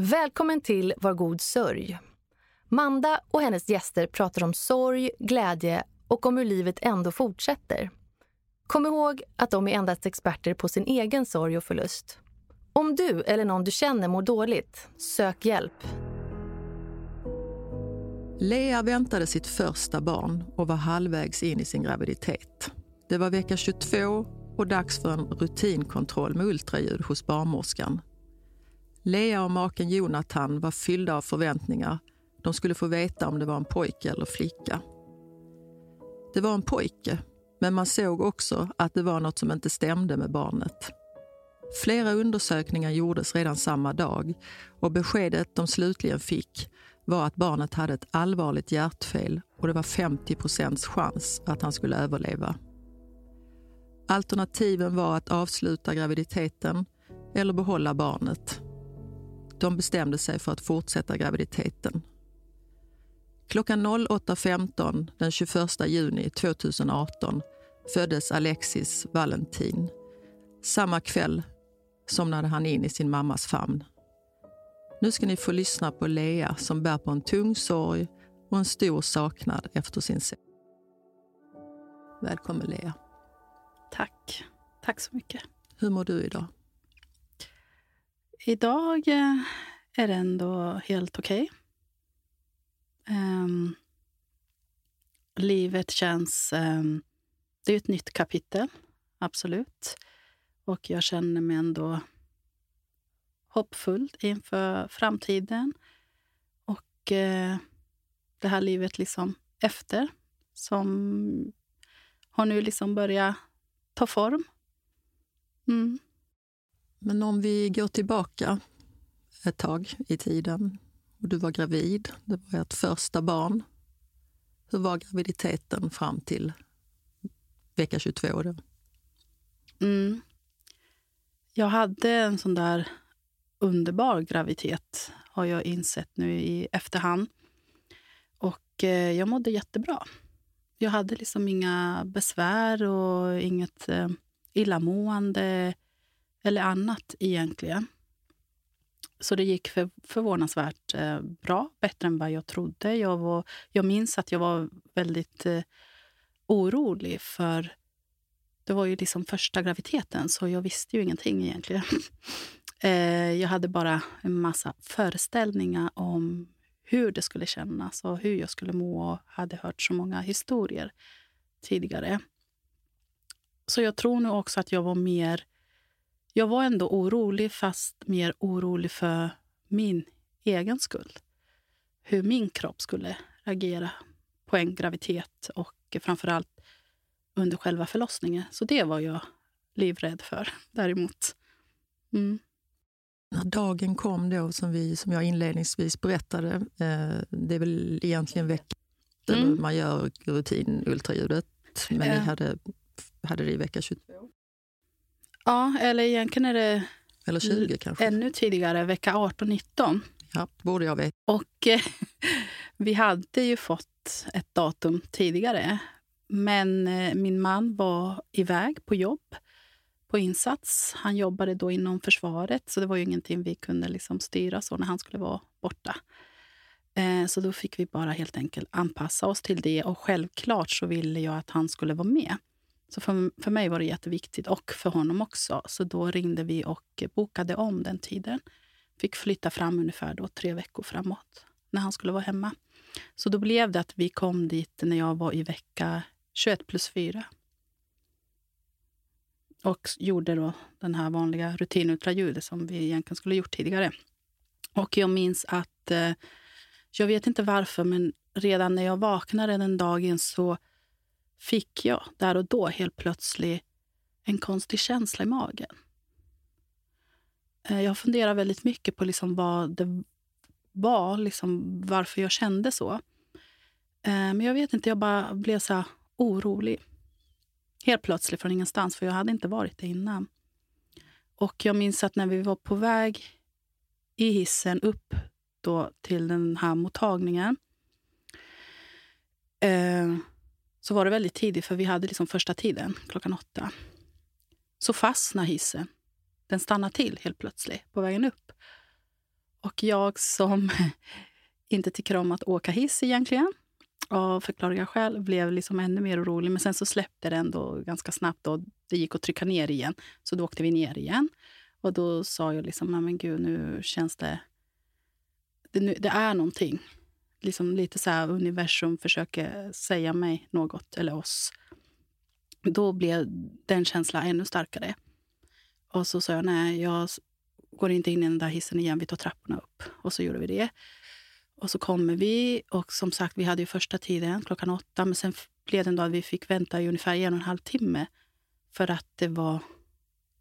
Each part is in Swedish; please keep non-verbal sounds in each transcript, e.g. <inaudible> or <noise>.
Välkommen till Var god sörj. Manda och hennes gäster pratar om sorg, glädje och om hur livet ändå fortsätter. Kom ihåg att de är endast experter på sin egen sorg och förlust. Om du eller någon du känner mår dåligt, sök hjälp. Lea väntade sitt första barn och var halvvägs in i sin graviditet. Det var vecka 22 och dags för en rutinkontroll med ultraljud hos barnmorskan. Lea och maken Jonathan var fyllda av förväntningar. De skulle få veta om det var en pojke eller flicka. Det var en pojke, men man såg också att det var något som inte stämde med barnet. Flera undersökningar gjordes redan samma dag och beskedet de slutligen fick var att barnet hade ett allvarligt hjärtfel och det var 50 procents chans att han skulle överleva. Alternativen var att avsluta graviditeten eller behålla barnet. De bestämde sig för att fortsätta graviditeten. Klockan 08.15 den 21 juni 2018 föddes Alexis Valentin. Samma kväll somnade han in i sin mammas famn. Nu ska ni få lyssna på Lea som bär på en tung sorg och en stor saknad efter sin son. Välkommen Lea. Tack. Tack så mycket. Hur mår du idag? Idag eh, är det ändå helt okej. Okay. Um, livet känns... Um, det är ett nytt kapitel, absolut. Och jag känner mig ändå hoppfull inför framtiden. Och uh, det här livet liksom efter som har nu liksom börjat ta form. Mm. Men om vi går tillbaka ett tag i tiden och du var gravid, det var ert första barn. Hur var graviditeten fram till vecka 22? Då? Mm. Jag hade en sån där underbar graviditet, har jag insett nu i efterhand. Och eh, jag mådde jättebra. Jag hade liksom inga besvär och inget eh, illamående eller annat egentligen. Så det gick för, förvånansvärt eh, bra, bättre än vad jag trodde. Jag, var, jag minns att jag var väldigt eh, orolig för det var ju liksom första graviditeten, så jag visste ju ingenting egentligen. <laughs> eh, jag hade bara en massa föreställningar om hur det skulle kännas och hur jag skulle må och hade hört så många historier tidigare. Så jag tror nog också att jag var mer... Jag var ändå orolig, fast mer orolig för min egen skull. Hur min kropp skulle reagera på en graviditet och framförallt under själva förlossningen. Så det var jag livrädd för <laughs> däremot. Mm. När dagen kom då, som, vi, som jag inledningsvis berättade, eh, det är väl egentligen veckan mm. man gör rutinultraljudet, men ja. ni hade, hade det i vecka 22? Ja, eller egentligen är det eller 20 kanske? ännu tidigare, vecka 18-19. Ja, borde jag veta. Och eh, <laughs> vi hade ju fått ett datum tidigare, men eh, min man var iväg på jobb, på insats. Han jobbade då inom försvaret, så det var ju ingenting vi kunde liksom styra så när han skulle vara borta. Eh, så då fick vi bara helt enkelt anpassa oss till det. Och självklart så ville jag att han skulle vara med. Så för, för mig var det jätteviktigt, och för honom också. Så då ringde vi och bokade om den tiden. Fick flytta fram ungefär då tre veckor framåt, när han skulle vara hemma. Så då blev det att vi kom dit när jag var i vecka 21 plus 4. Och gjorde då den här vanliga rutinultraljudet som vi egentligen skulle gjort tidigare. Och jag minns att, eh, jag vet inte varför, men redan när jag vaknade den dagen så fick jag där och då helt plötsligt en konstig känsla i magen. Eh, jag funderar väldigt mycket på liksom vad det var, liksom varför jag kände så. Eh, men jag vet inte, jag bara blev så orolig. Helt plötsligt från ingenstans, för jag hade inte varit det innan. Och jag minns att när vi var på väg i hissen upp då till den här mottagningen eh, så var det väldigt tidigt, för vi hade liksom första tiden, klockan åtta. Så fastnade hissen. Den stannade till helt plötsligt på vägen upp. Och jag som <laughs> inte tycker om att åka hiss egentligen av förklarliga skäl blev liksom ännu mer orolig. Men sen så släppte det ändå ganska snabbt och det gick att trycka ner igen. Så då åkte vi ner igen. Och då sa jag liksom, men gud, nu känns det... Det, nu, det är någonting. Liksom lite så här, universum försöker säga mig något, eller oss. Då blev den känslan ännu starkare. Och så sa jag, nej, jag går inte in i den där hissen igen, vi tar trapporna upp. Och så gjorde vi det. Och så kommer vi och som sagt, vi hade ju första tiden klockan åtta, men sen blev det en dag att vi fick vänta i ungefär en och en halv timme för att det var,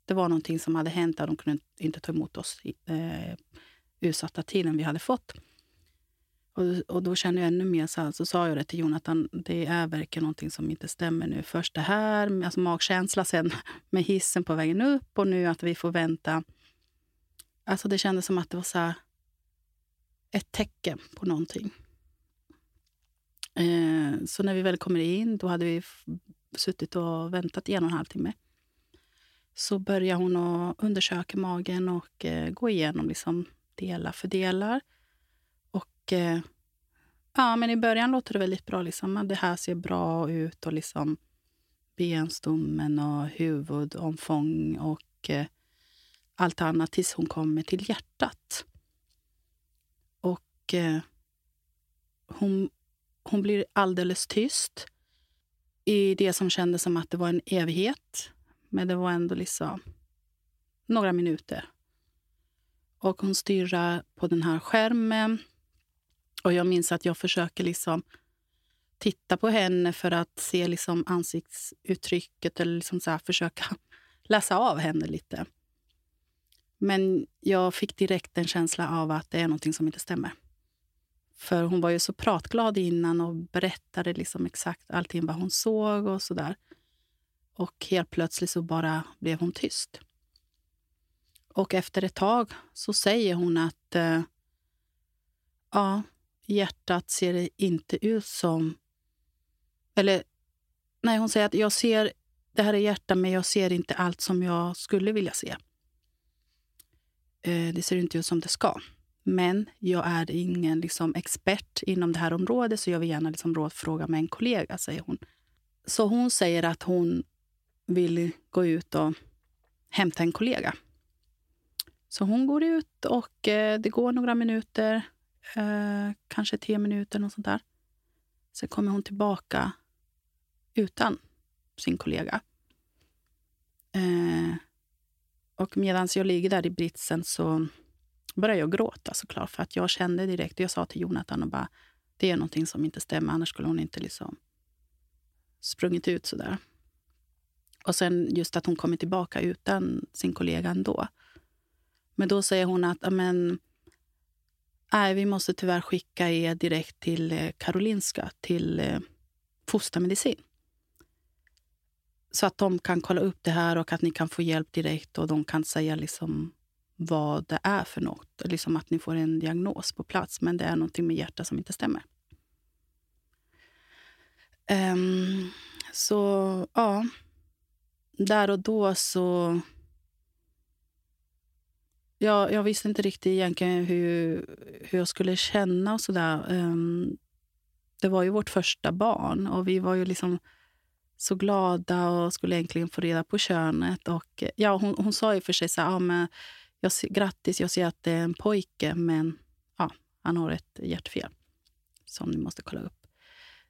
det var någonting som hade hänt där de kunde inte ta emot oss i eh, utsatta tiden vi hade fått. Och, och då kände jag ännu mer, så, så sa jag det till Jonathan, det är verkligen någonting som inte stämmer nu. Först det här, alltså magkänsla, sen <laughs> med hissen på vägen upp och nu att vi får vänta. Alltså det kändes som att det var så här, ett tecken på någonting. Eh, så när vi väl kommer in, då hade vi suttit och väntat i en och en halv timme. Så börjar hon att undersöka magen och eh, gå igenom liksom delar för delar. Eh, ja, men i början låter det väldigt bra. Liksom. Det här ser bra ut och liksom benstommen och huvudomfång och eh, allt annat tills hon kommer till hjärtat. Och eh, hon, hon blir alldeles tyst i det som kändes som att det var en evighet. Men det var ändå liksom några minuter. Och hon stirrar på den här skärmen. Och jag minns att jag försöker liksom titta på henne för att se liksom ansiktsuttrycket eller liksom så försöka <laughs> läsa av henne lite. Men jag fick direkt en känsla av att det är någonting som inte stämmer. För hon var ju så pratglad innan och berättade liksom exakt allting vad hon såg och sådär. Och helt plötsligt så bara blev hon tyst. Och efter ett tag så säger hon att eh, ja, hjärtat ser inte ut som... Eller nej, hon säger att jag ser det här är hjärtat men jag ser inte allt som jag skulle vilja se. Eh, det ser inte ut som det ska. Men jag är ingen liksom, expert inom det här området så jag vill gärna liksom, rådfråga med en kollega, säger hon. Så hon säger att hon vill gå ut och hämta en kollega. Så hon går ut och eh, det går några minuter, eh, kanske tio minuter. Något sånt där. Sen kommer hon tillbaka utan sin kollega. Eh, och medan jag ligger där i britsen så började jag gråta såklart. För att jag kände direkt, jag sa till Jonathan och bara, det är någonting som inte stämmer, annars skulle hon inte liksom sprungit ut sådär. Och sen just att hon kommer tillbaka utan sin kollega ändå. Men då säger hon att, men, nej, vi måste tyvärr skicka er direkt till eh, Karolinska, till eh, fostermedicin. Så att de kan kolla upp det här och att ni kan få hjälp direkt och de kan säga liksom vad det är för något. Liksom att ni får en diagnos på plats, men det är någonting med hjärtat som inte stämmer. Um, så ja, där och då så jag, jag visste inte riktigt egentligen hur, hur jag skulle känna och sådär. Um, det var ju vårt första barn och vi var ju liksom så glada och skulle äntligen få reda på könet. Och, ja, hon, hon sa ju för sig så här, ja, men jag ser, grattis, jag ser att det är en pojke, men ja, han har ett hjärtfel som ni måste kolla upp.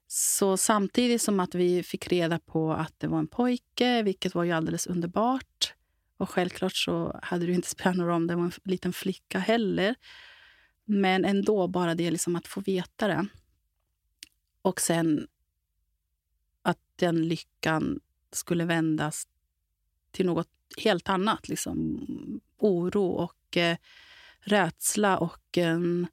Så samtidigt som att vi fick reda på att det var en pojke, vilket var ju alldeles underbart. Och självklart så hade det inte spelat någon roll om det var en liten flicka heller. Men ändå bara det liksom att få veta det. Och sen att den lyckan skulle vändas till något helt annat. Liksom oro och eh, rädsla och en,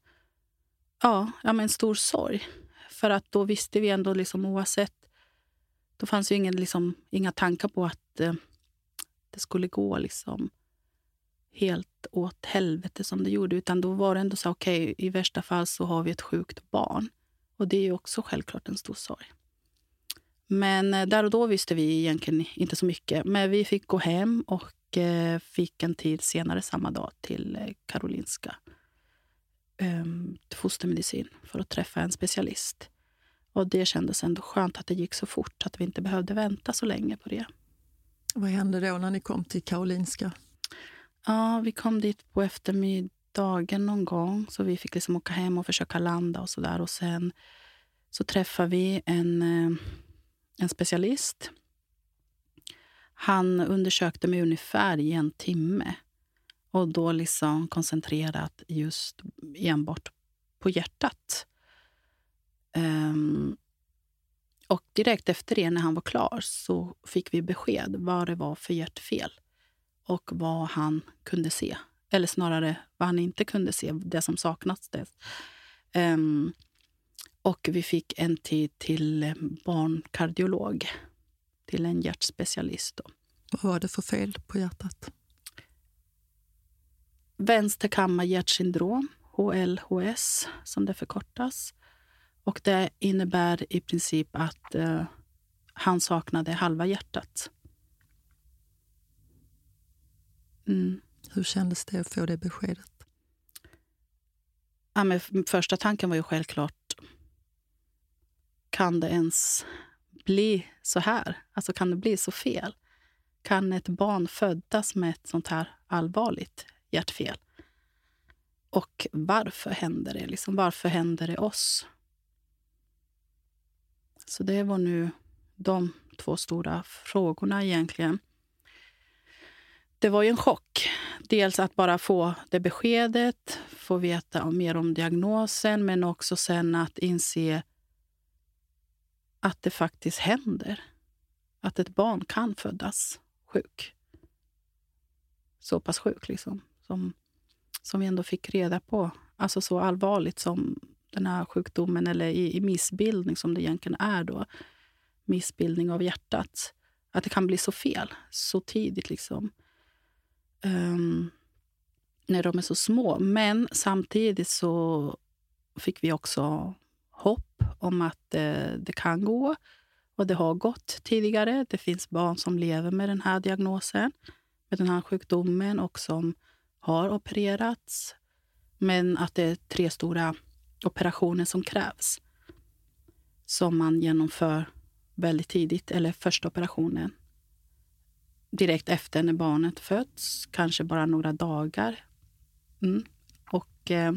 ja, ja, men stor sorg. För att då visste vi ändå liksom oavsett... Då fanns ju ingen, liksom, inga tankar på att eh, det skulle gå liksom helt åt helvete som det gjorde. Utan då var det ändå så okej, okay, i värsta fall så har vi ett sjukt barn. Och det är ju också självklart en stor sorg. Men eh, där och då visste vi egentligen inte så mycket. Men vi fick gå hem och eh, fick en tid senare samma dag till eh, Karolinska. Till fostermedicin för att träffa en specialist. Och Det kändes ändå skönt att det gick så fort, att vi inte behövde vänta så länge på det. Vad hände då när ni kom till Karolinska? Ja, vi kom dit på eftermiddagen någon gång, så vi fick liksom åka hem och försöka landa och så där. Och sen så träffade vi en, eh, en specialist. Han undersökte mig ungefär i en timme och då liksom koncentrerat just enbart på hjärtat. Um, och direkt efter det, när han var klar, så fick vi besked vad det var för hjärtfel och vad han kunde se. Eller snarare vad han inte kunde se, det som saknades. Um, och vi fick en tid till barnkardiolog, till en hjärtspecialist. Då. Vad var det för fel på hjärtat? Vänsterkammarhjärtsyndrom, HLHS som det förkortas. Och det innebär i princip att eh, han saknade halva hjärtat. Mm. Hur kändes det att få det beskedet? Ja, men första tanken var ju självklart, kan det ens bli så här? Alltså kan det bli så fel? Kan ett barn födas med ett sånt här allvarligt hjärtfel? Och varför händer det? Liksom, varför händer det oss? Så det var nu de två stora frågorna egentligen. Det var ju en chock. Dels att bara få det beskedet, få veta mer om diagnosen men också sen att inse att det faktiskt händer. Att ett barn kan födas sjuk. Så pass sjuk, liksom. Som, som vi ändå fick reda på. Alltså så allvarligt som den här sjukdomen, eller i, i missbildning som det egentligen är då. Missbildning av hjärtat. Att det kan bli så fel så tidigt. liksom. Um, när de är så små. Men samtidigt så fick vi också hopp om att eh, det kan gå. Och det har gått tidigare. Det finns barn som lever med den här diagnosen, med den här sjukdomen och som har opererats. Men att det är tre stora operationer som krävs. Som man genomför väldigt tidigt, eller första operationen. Direkt efter när barnet föds, kanske bara några dagar. Mm. Och eh,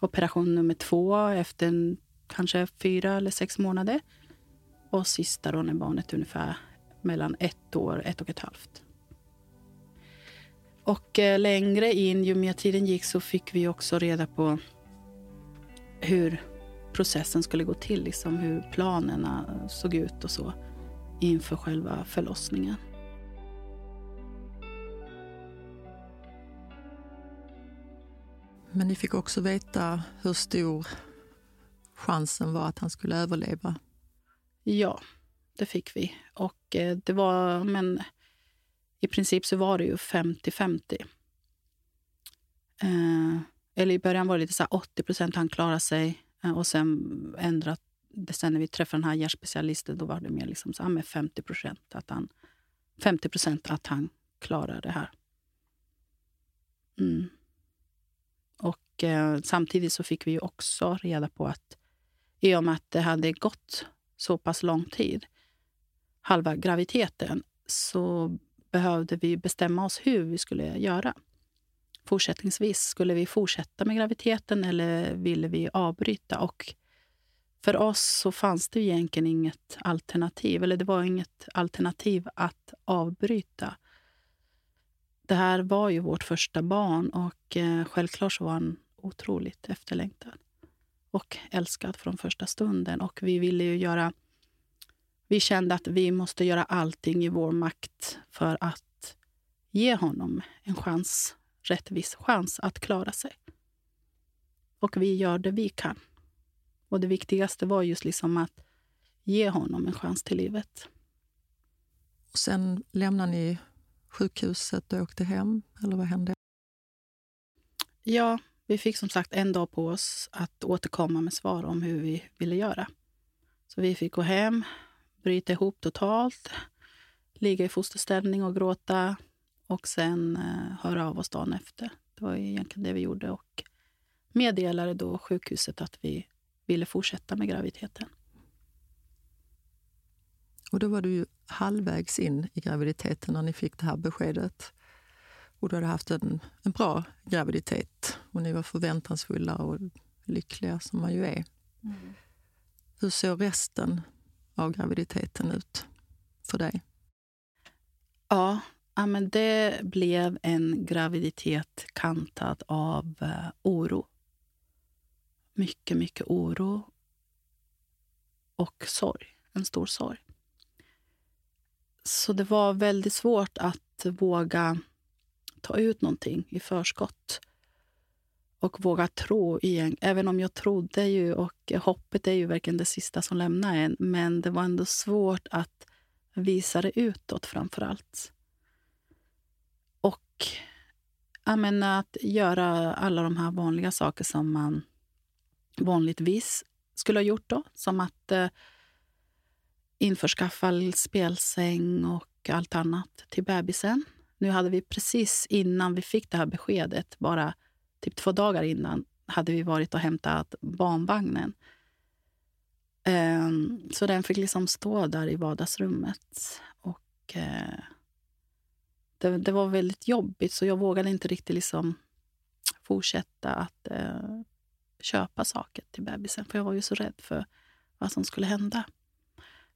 operation nummer två efter kanske fyra eller sex månader. Och sista då när barnet är ungefär mellan ett år och ett och ett halvt. Och eh, längre in, ju mer tiden gick, så fick vi också reda på hur processen skulle gå till, liksom hur planerna såg ut och så inför själva förlossningen. Men ni fick också veta hur stor chansen var att han skulle överleva? Ja, det fick vi. Och eh, det var, men i princip så var det ju 50-50. Eh, eller i början var det lite så 80 procent han klarade sig eh, och sen ändrat sen när vi träffade den här hjärtspecialisten då var det mer liksom så, ja, med 50 procent att han 50 procent att han klarar det här. Mm. Och eh, samtidigt så fick vi också reda på att i och med att det hade gått så pass lång tid, halva graviditeten, så behövde vi bestämma oss hur vi skulle göra fortsättningsvis. Skulle vi fortsätta med graviditeten eller ville vi avbryta? Och för oss så fanns det egentligen inget alternativ. Eller det var inget alternativ att avbryta. Det här var ju vårt första barn och eh, självklart så var han otroligt efterlängtad och älskad från första stunden. Och vi ville ju göra... Vi kände att vi måste göra allting i vår makt för att ge honom en chans rättvis chans att klara sig. Och vi gör det vi kan. Och det viktigaste var just liksom att ge honom en chans till livet. Och sen lämnade ni sjukhuset och åkte hem, eller vad hände? Ja, vi fick som sagt en dag på oss att återkomma med svar om hur vi ville göra. Så vi fick gå hem, bryta ihop totalt, ligga i fosterställning och gråta, och sen eh, höra av oss dagen efter. Det var egentligen det vi gjorde. Och meddelade då sjukhuset att vi ville fortsätta med graviditeten. Och då var du ju halvvägs in i graviditeten när ni fick det här beskedet. Och du hade haft en, en bra graviditet och ni var förväntansfulla och lyckliga som man ju är. Mm. Hur såg resten av graviditeten ut för dig? Ja, ja men det blev en graviditet kantad av eh, oro. Mycket, mycket oro och sorg. En stor sorg. Så det var väldigt svårt att våga ta ut någonting i förskott och våga tro igen. Även om jag trodde ju och hoppet är ju verkligen det sista som lämnar en. Men det var ändå svårt att visa det utåt framför allt. Och jag menar, att göra alla de här vanliga saker som man vanligtvis skulle ha gjort då. Som att eh, införskaffa spelsäng och allt annat till bebisen. Nu hade vi precis innan vi fick det här beskedet, bara typ två dagar innan, hade vi varit och hämtat barnvagnen. Ehm, så den fick liksom stå där i vardagsrummet. Och, eh, det, det, var väldigt jobbigt, så jag vågade inte riktigt liksom fortsätta att eh, köpa saker till bebisen. För jag var ju så rädd för vad som skulle hända.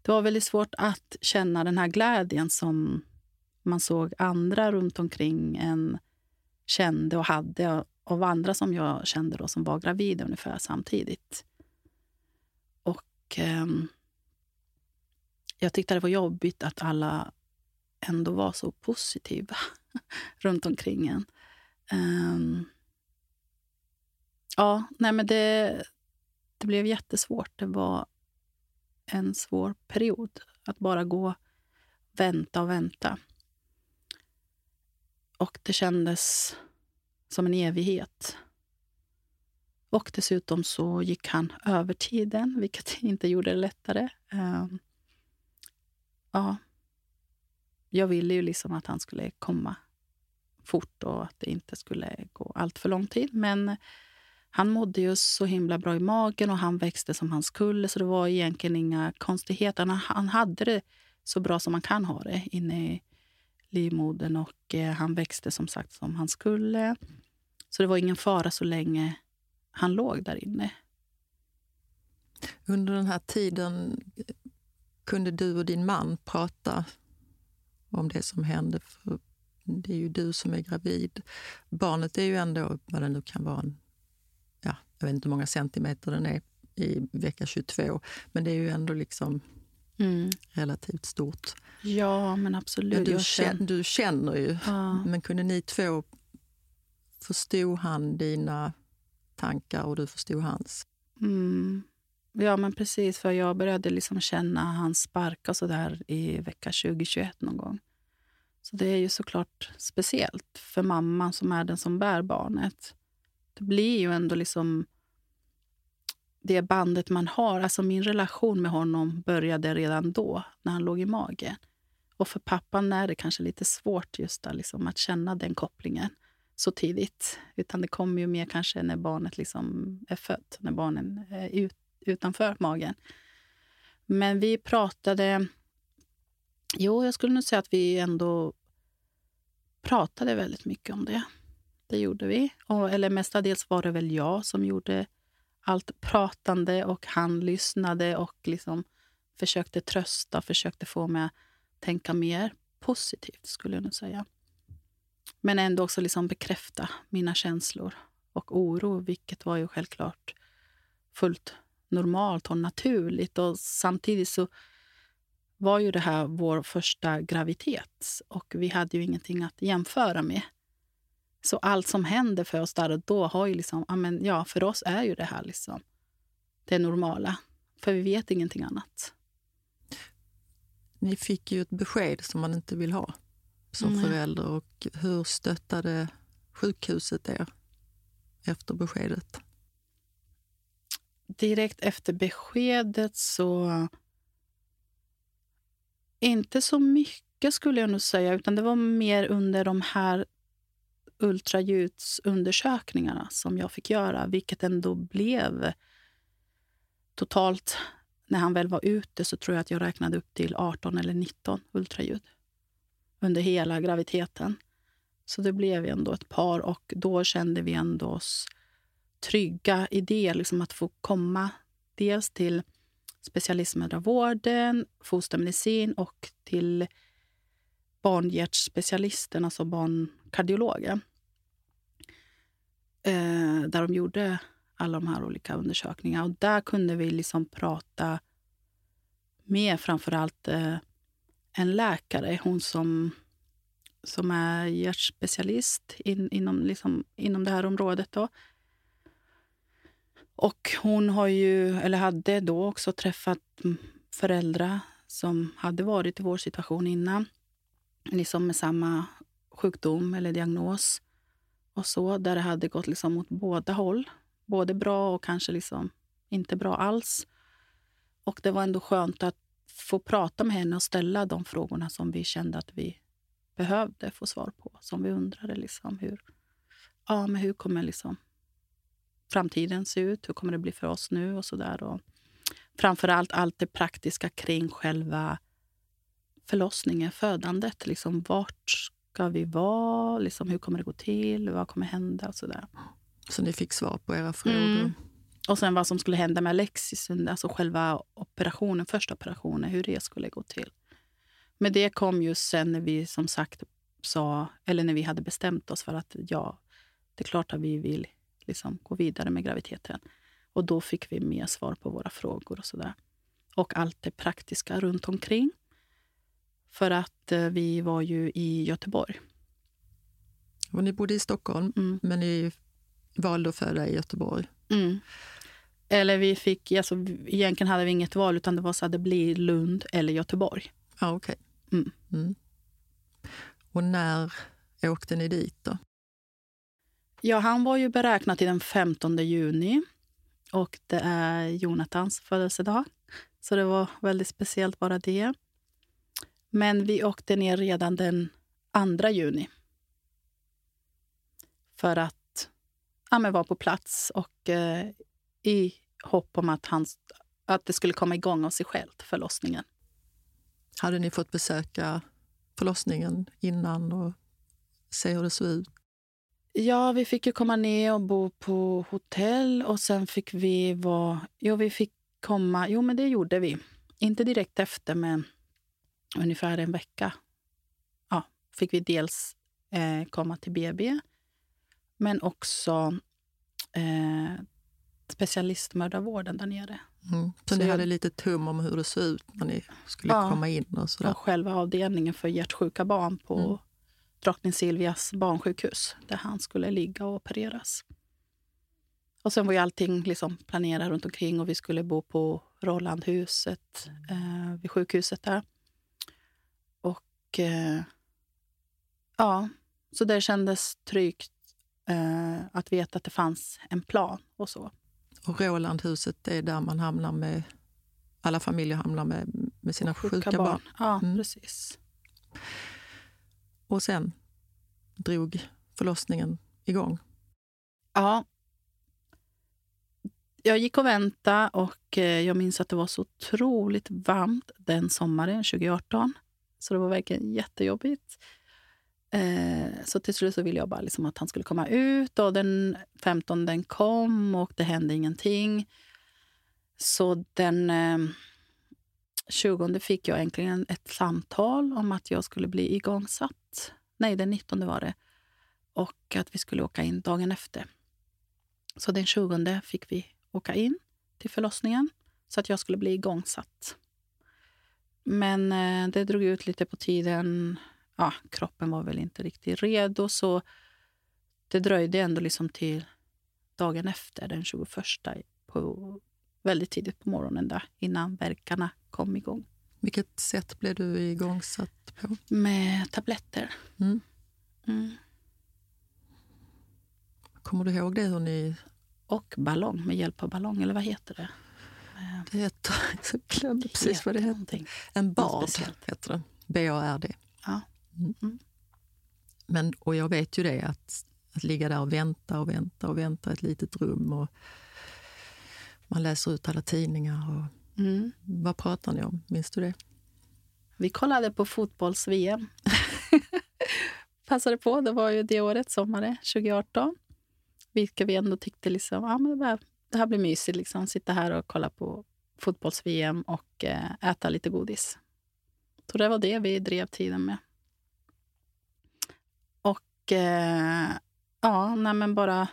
Det var väldigt svårt att känna den här glädjen som man såg andra runt omkring en kände och hade av andra som jag kände då som var gravida ungefär samtidigt. Och eh, jag tyckte det var jobbigt att alla ändå var så positiva <laughs> runt omkring en. Um, ja, nej men det, det blev jättesvårt. Det var en svår period att bara gå vänta och vänta. Och det kändes som en evighet. Och dessutom så gick han över tiden, vilket <laughs> inte gjorde det lättare. Um, ja, jag ville ju liksom att han skulle komma fort och att det inte skulle gå allt för lång tid. Men han mådde ju så himla bra i magen och han växte som han skulle. Så det var egentligen inga konstigheter. Han, han hade det så bra som man kan ha det inne i livmodern och eh, han växte som sagt som han skulle. Så det var ingen fara så länge han låg där inne. Under den här tiden eh, kunde du och din man prata om det som hände? För det är ju du som är gravid. Barnet är ju ändå, vad det nu kan vara, en, ja, jag vet inte hur många centimeter den är i vecka 22, men det är ju ändå liksom mm. relativt stort. Ja, men absolut. Du, känner, du känner ju. Ja. Men kunde ni två... Förstod han dina tankar och du förstod hans? Mm. Ja, men precis. För Jag började liksom känna hans sparkar så där i vecka 2021 någon gång. Så det är ju såklart speciellt för mamman som är den som bär barnet. Det blir ju ändå liksom det bandet man har. Alltså min relation med honom började redan då, när han låg i magen. Och för pappan är det kanske lite svårt just där, liksom, att känna den kopplingen så tidigt. Utan det kommer ju mer kanske när barnet liksom är fött, när barnen är ut, utanför magen. Men vi pratade... Jo, jag skulle nog säga att vi ändå pratade väldigt mycket om det. Det gjorde vi. Och, eller mestadels var det väl jag som gjorde allt pratande och han lyssnade och liksom försökte trösta, försökte få mig att tänka mer positivt, skulle jag nog säga. Men ändå också liksom bekräfta mina känslor och oro, vilket var ju självklart fullt normalt och naturligt. Och samtidigt så var ju det här vår första graviditet och vi hade ju ingenting att jämföra med. Så allt som händer för oss där och då har ju liksom, ja, för oss är ju det här liksom det normala. För vi vet ingenting annat. Ni fick ju ett besked som man inte vill ha som mm. förälder. Och hur stöttade sjukhuset er efter beskedet? Direkt efter beskedet så... Inte så mycket skulle jag nog säga, utan det var mer under de här ultraljudsundersökningarna som jag fick göra, vilket ändå blev totalt... När han väl var ute så tror jag att jag räknade upp till 18 eller 19 ultraljud under hela graviditeten. Så det blev ändå ett par och då kände vi ändå oss trygga i det. Liksom att få komma dels till specialistmödravården, fostermedicin och till barnhjärtspecialisten, alltså barnkardiologen. Eh, där de gjorde alla de här olika undersökningarna. Och där kunde vi liksom prata med framförallt eh, en läkare, hon som, som är hjärtspecialist in, inom, liksom, inom det här området. Då. Och hon har ju, eller hade då också träffat föräldrar som hade varit i vår situation innan. Liksom med samma sjukdom eller diagnos. Och så, där det hade gått liksom åt båda håll. Både bra och kanske liksom inte bra alls. Och det var ändå skönt att få prata med henne och ställa de frågorna som vi kände att vi behövde få svar på. Som vi undrade liksom hur, ja, men hur kommer liksom framtiden se ut? Hur kommer det bli för oss nu? och så där. Och framför allt allt det praktiska kring själva förlossningen, födandet. Liksom, vart ska vi vara? Liksom, hur kommer det gå till? Vad kommer hända? Och så, där. så ni fick svar på era frågor? Mm. Och sen vad som skulle hända med Alexis, alltså själva operationen, första operationen, hur det skulle gå till. Men det kom ju sen när vi som sagt sa, eller när vi hade bestämt oss för att ja, det är klart att vi vill liksom gå vidare med graviditeten. Och då fick vi mer svar på våra frågor och sådär. Och allt det praktiska runt omkring. För att eh, vi var ju i Göteborg. Och ni bodde i Stockholm, mm. men ni valde att föda i Göteborg. Mm. Eller vi fick, alltså, egentligen hade vi inget val, utan det var så att det blir Lund eller Göteborg. Ja, okej. Okay. Mm. mm. Och när åkte ni dit då? Ja, han var ju beräknad till den 15 juni och det är Jonathans födelsedag. Så det var väldigt speciellt bara det. Men vi åkte ner redan den 2 juni. För att ja, vara på plats och eh, i hopp om att, han, att det skulle komma igång av sig självt, förlossningen. Hade ni fått besöka förlossningen innan och se hur det såg ut? Ja, vi fick ju komma ner och bo på hotell och sen fick vi vara... Jo, vi fick komma... Jo, men det gjorde vi. Inte direkt efter, men ungefär en vecka ja, fick vi dels eh, komma till BB, men också eh, specialistmödravården där nere. Mm. Så, så ni hade lite tum om hur det såg ut när ni skulle ja, komma in? Och, sådär. och själva avdelningen för hjärtsjuka barn på mm. Drottning Silvias barnsjukhus där han skulle ligga och opereras. Och sen var ju allting liksom planerat runt omkring och vi skulle bo på Rolandhuset eh, vid sjukhuset där. Och eh, ja, så det kändes tryggt eh, att veta att det fanns en plan och så. Och Rolandhuset är där man hamnar med, alla familjer hamnar med, med sina sjuka, sjuka barn. barn. Ja, mm. precis. Och sen drog förlossningen igång? Ja. Jag gick och väntade och eh, jag minns att det var så otroligt varmt den sommaren 2018. Så det var verkligen jättejobbigt. Eh, så till slut så ville jag bara liksom att han skulle komma ut. Och Den 15 den kom och det hände ingenting. Så den eh, 20 fick jag äntligen ett samtal om att jag skulle bli igångsatt. Nej, den 19 var det. Och att vi skulle åka in dagen efter. Så den 20 fick vi åka in till förlossningen så att jag skulle bli igångsatt. Men eh, det drog ut lite på tiden ja, kroppen var väl inte riktigt redo. Så det dröjde ändå liksom till dagen efter, den 21, på, väldigt tidigt på morgonen där, innan verkarna kom igång. Vilket sätt blev du igångsatt på? Med tabletter. Mm. Mm. Kommer du ihåg det? Hur ni... Och ballong, med hjälp av ballong. Eller vad heter det? Det heter... <laughs> Jag glömde precis vad det heter. En BARD heter det. B-A-R-D. Ja. Mm. Men, och jag vet ju det, att, att ligga där och vänta och vänta och vänta i ett litet rum. och Man läser ut alla tidningar. Och, Mm. Vad pratar ni om? Minns du det? Vi kollade på fotbolls-VM. <laughs> Passade på. Det var ju det året, sommaren 2018. Vilket vi ändå tyckte liksom, ja, men det, var, det här blir mysigt. Liksom. Sitta här och kolla på fotbolls-VM och eh, äta lite godis. Så det var det vi drev tiden med. Och eh, ja, nej, men bara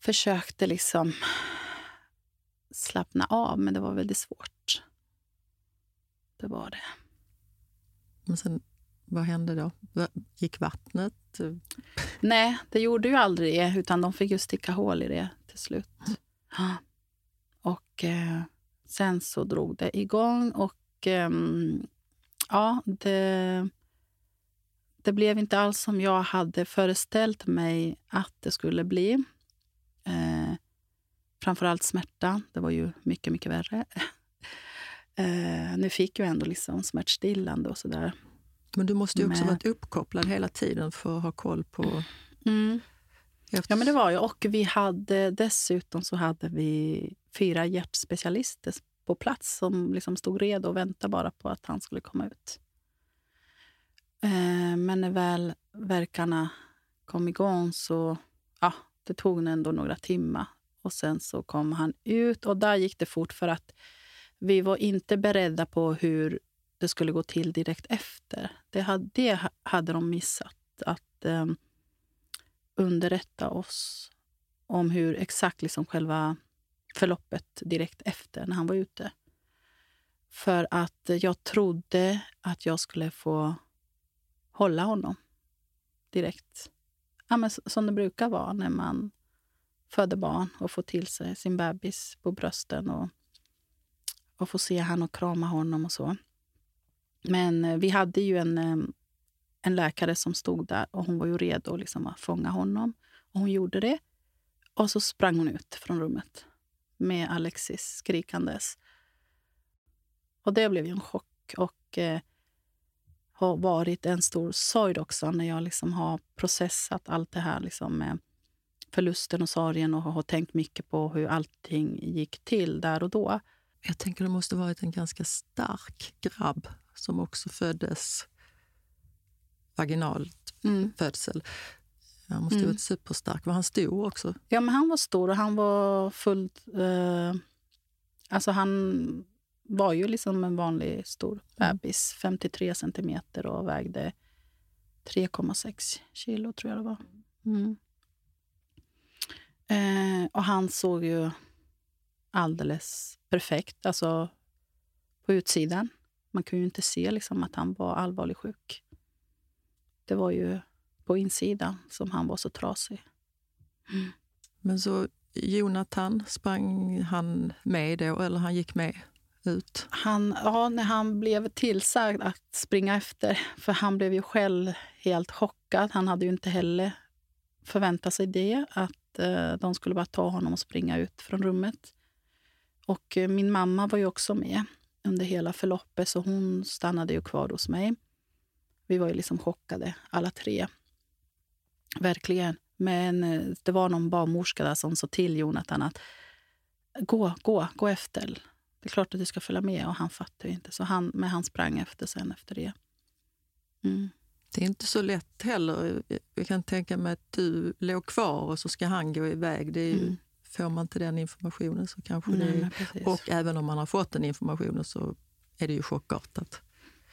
försökte liksom slappna av, men det var väldigt svårt. Det var det. Men sen, vad hände då? Gick vattnet? Nej, det gjorde ju aldrig det, utan de fick ju sticka hål i det till slut. Och eh, sen så drog det igång och ehm, ja, det, det blev inte alls som jag hade föreställt mig att det skulle bli. Eh, framförallt smärta. Det var ju mycket, mycket värre. <laughs> Eh, nu fick jag ändå liksom smärtstillande och sådär. Men du måste ju också Men- varit uppkopplad hela tiden för att ha koll på... Mm. Efter... Ja, men det var jag. Och vi hade, dessutom så hade vi fyra hjärtspecialister på plats som liksom stod redo och väntade bara på att han skulle komma ut. Eh, men när väl verkarna kom igång så ja, det tog ändå några timmar. Och Sen så kom han ut och där gick det fort för att vi var inte beredda på hur det skulle gå till direkt efter. Det hade, det hade de missat. Att... eh, underrätta oss om hur exakt liksom själva förloppet direkt efter när han var ute. För att jag trodde att jag skulle få hålla honom direkt. Ja, men som det brukar vara när man föder barn och får till sig sin bebis på brösten och, och får se han och krama honom och så. Men eh, vi hade ju en, eh, en läkare som stod där och hon var ju redo liksom att fånga honom. Och hon gjorde det. Och så sprang hon ut från rummet med Alexis skrikandes. Och det blev ju en chock och eh, har varit en stor sorg också när jag liksom har processat allt det här liksom med förlusten och sorgen och har tänkt mycket på hur allting gick till där och då. Jag tänker det måste varit en ganska stark grabb som också föddes vaginalt Mm. födsel. Han måste Mm. varit superstark. Var han stor också? Ja, men han var stor och han var fullt... Eh, alltså han var ju liksom en vanlig stor Mm. bebis. 53 centimeter och vägde 3,6 kilo, tror jag det var. Mm. Eh, och han såg ju alldeles perfekt, alltså på utsidan. Man kunde ju inte se liksom att han var allvarligt sjuk. Det var ju på insidan som han var så trasig. Men så Jonathan, sprang han med då eller han gick med ut? Han, ja, när han blev tillsagd att springa efter, för han blev ju själv helt chockad. Han hade ju inte heller förväntat sig det, att eh, de skulle bara ta honom och springa ut från rummet. Och eh, min mamma var ju också med under hela förloppet, så hon stannade ju kvar hos mig. Vi var ju liksom chockade, alla tre. Verkligen. Men eh, det var någon barnmorska där som sa till Jonathan att gå, gå, gå efter. Det är klart att du ska följa med. Och han fattade ju inte. Så han, men han sprang efter sen efter det. Mm. Det är inte så lätt heller. Jag kan tänka mig att du låg kvar och så ska han gå iväg. Det är ju, Mm. Får man inte den informationen så kanske Nej, det precis. Och även om man har fått den informationen så är det ju chockartat.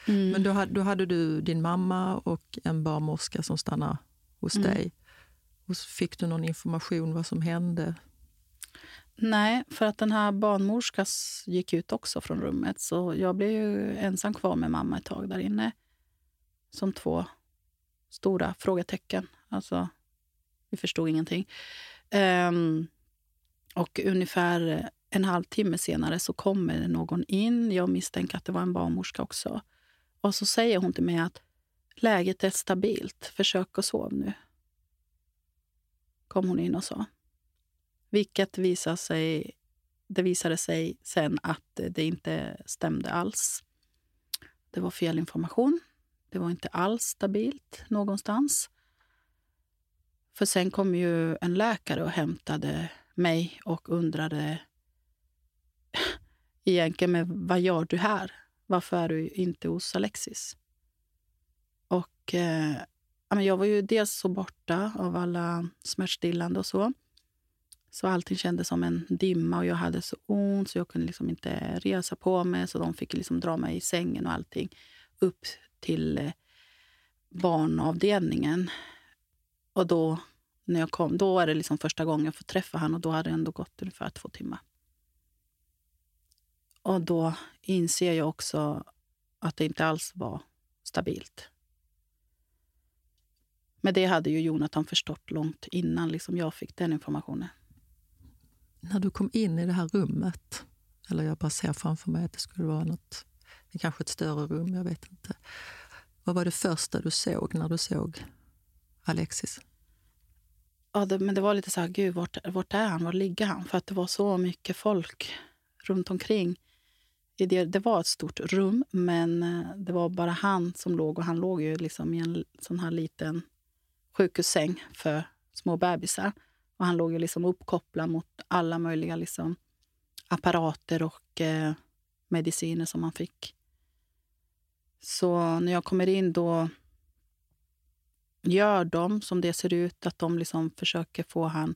mm. Men då, hade- då hade du din mamma och en barnmorska som stannade hos Mm. dig. Och fick du någon information vad som hände? Nej, för att den här barnmorskan gick ut också från rummet. Så jag blev ju ensam kvar med mamma ett tag där inne. Som två stora frågetecken. Alltså, vi förstod ingenting. Um, och ungefär en halvtimme senare så kommer någon in. Jag misstänker att det var en barnmorska också. Och så säger hon till mig att läget är stabilt. Försök att sova nu. Kom hon in och sa. Vilket visade sig, det visade sig sen att det inte stämde alls. Det var fel information. Det var inte alls stabilt någonstans. För sen kom ju en läkare och hämtade mig och undrade egentligen men vad gör du här? Varför är du inte hos Alexis? Och eh, jag var ju dels så borta av alla smärtstillande och så. Så allting kändes som en dimma och jag hade så ont så jag kunde liksom inte resa på mig. Så de fick liksom dra mig i sängen och allting upp till eh, barnavdelningen. Och då när jag kom, då var det liksom första gången jag får träffa honom och då hade det ändå gått ungefär två timmar. Och då inser jag också att det inte alls var stabilt. Men det hade ju Jonathan förstått långt innan liksom jag fick den informationen. När du kom in i det här rummet, eller jag bara ser framför mig att det skulle vara något, kanske ett större rum, jag vet inte. Vad var det första du såg när du såg Alexis? Ja, det, men det var lite så här, gud, vart, vart är han? Var ligger han? För att det var så mycket folk runt omkring. Det, det var ett stort rum, men eh, det var bara han som låg. Och han låg ju liksom i en sån här liten sjukhussäng för små bebisar. Och han låg ju liksom uppkopplad mot alla möjliga liksom apparater och eh, mediciner som han fick. Så när jag kommer in då gör de som det ser ut, att de liksom försöker få, han,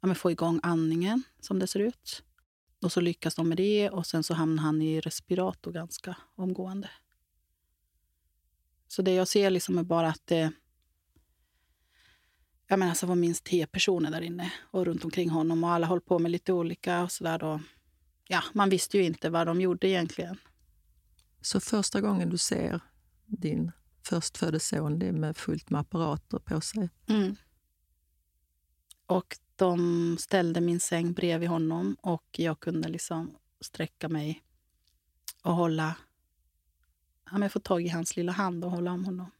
ja, få igång andningen som det ser ut. Och så lyckas de med det och sen så hamnar han i respirator ganska omgående. Så det jag ser liksom är bara att det jag menar, så alltså var minst tio personer där inne och runt omkring honom och alla höll på med lite olika och sådär. Ja, man visste ju inte vad de gjorde egentligen. Så första gången du ser din förstfödde son det med fullt med apparater på sig? Mm. Och de ställde min säng bredvid honom och jag kunde liksom sträcka mig och hålla... Ja, få tag i hans lilla hand och hålla om honom.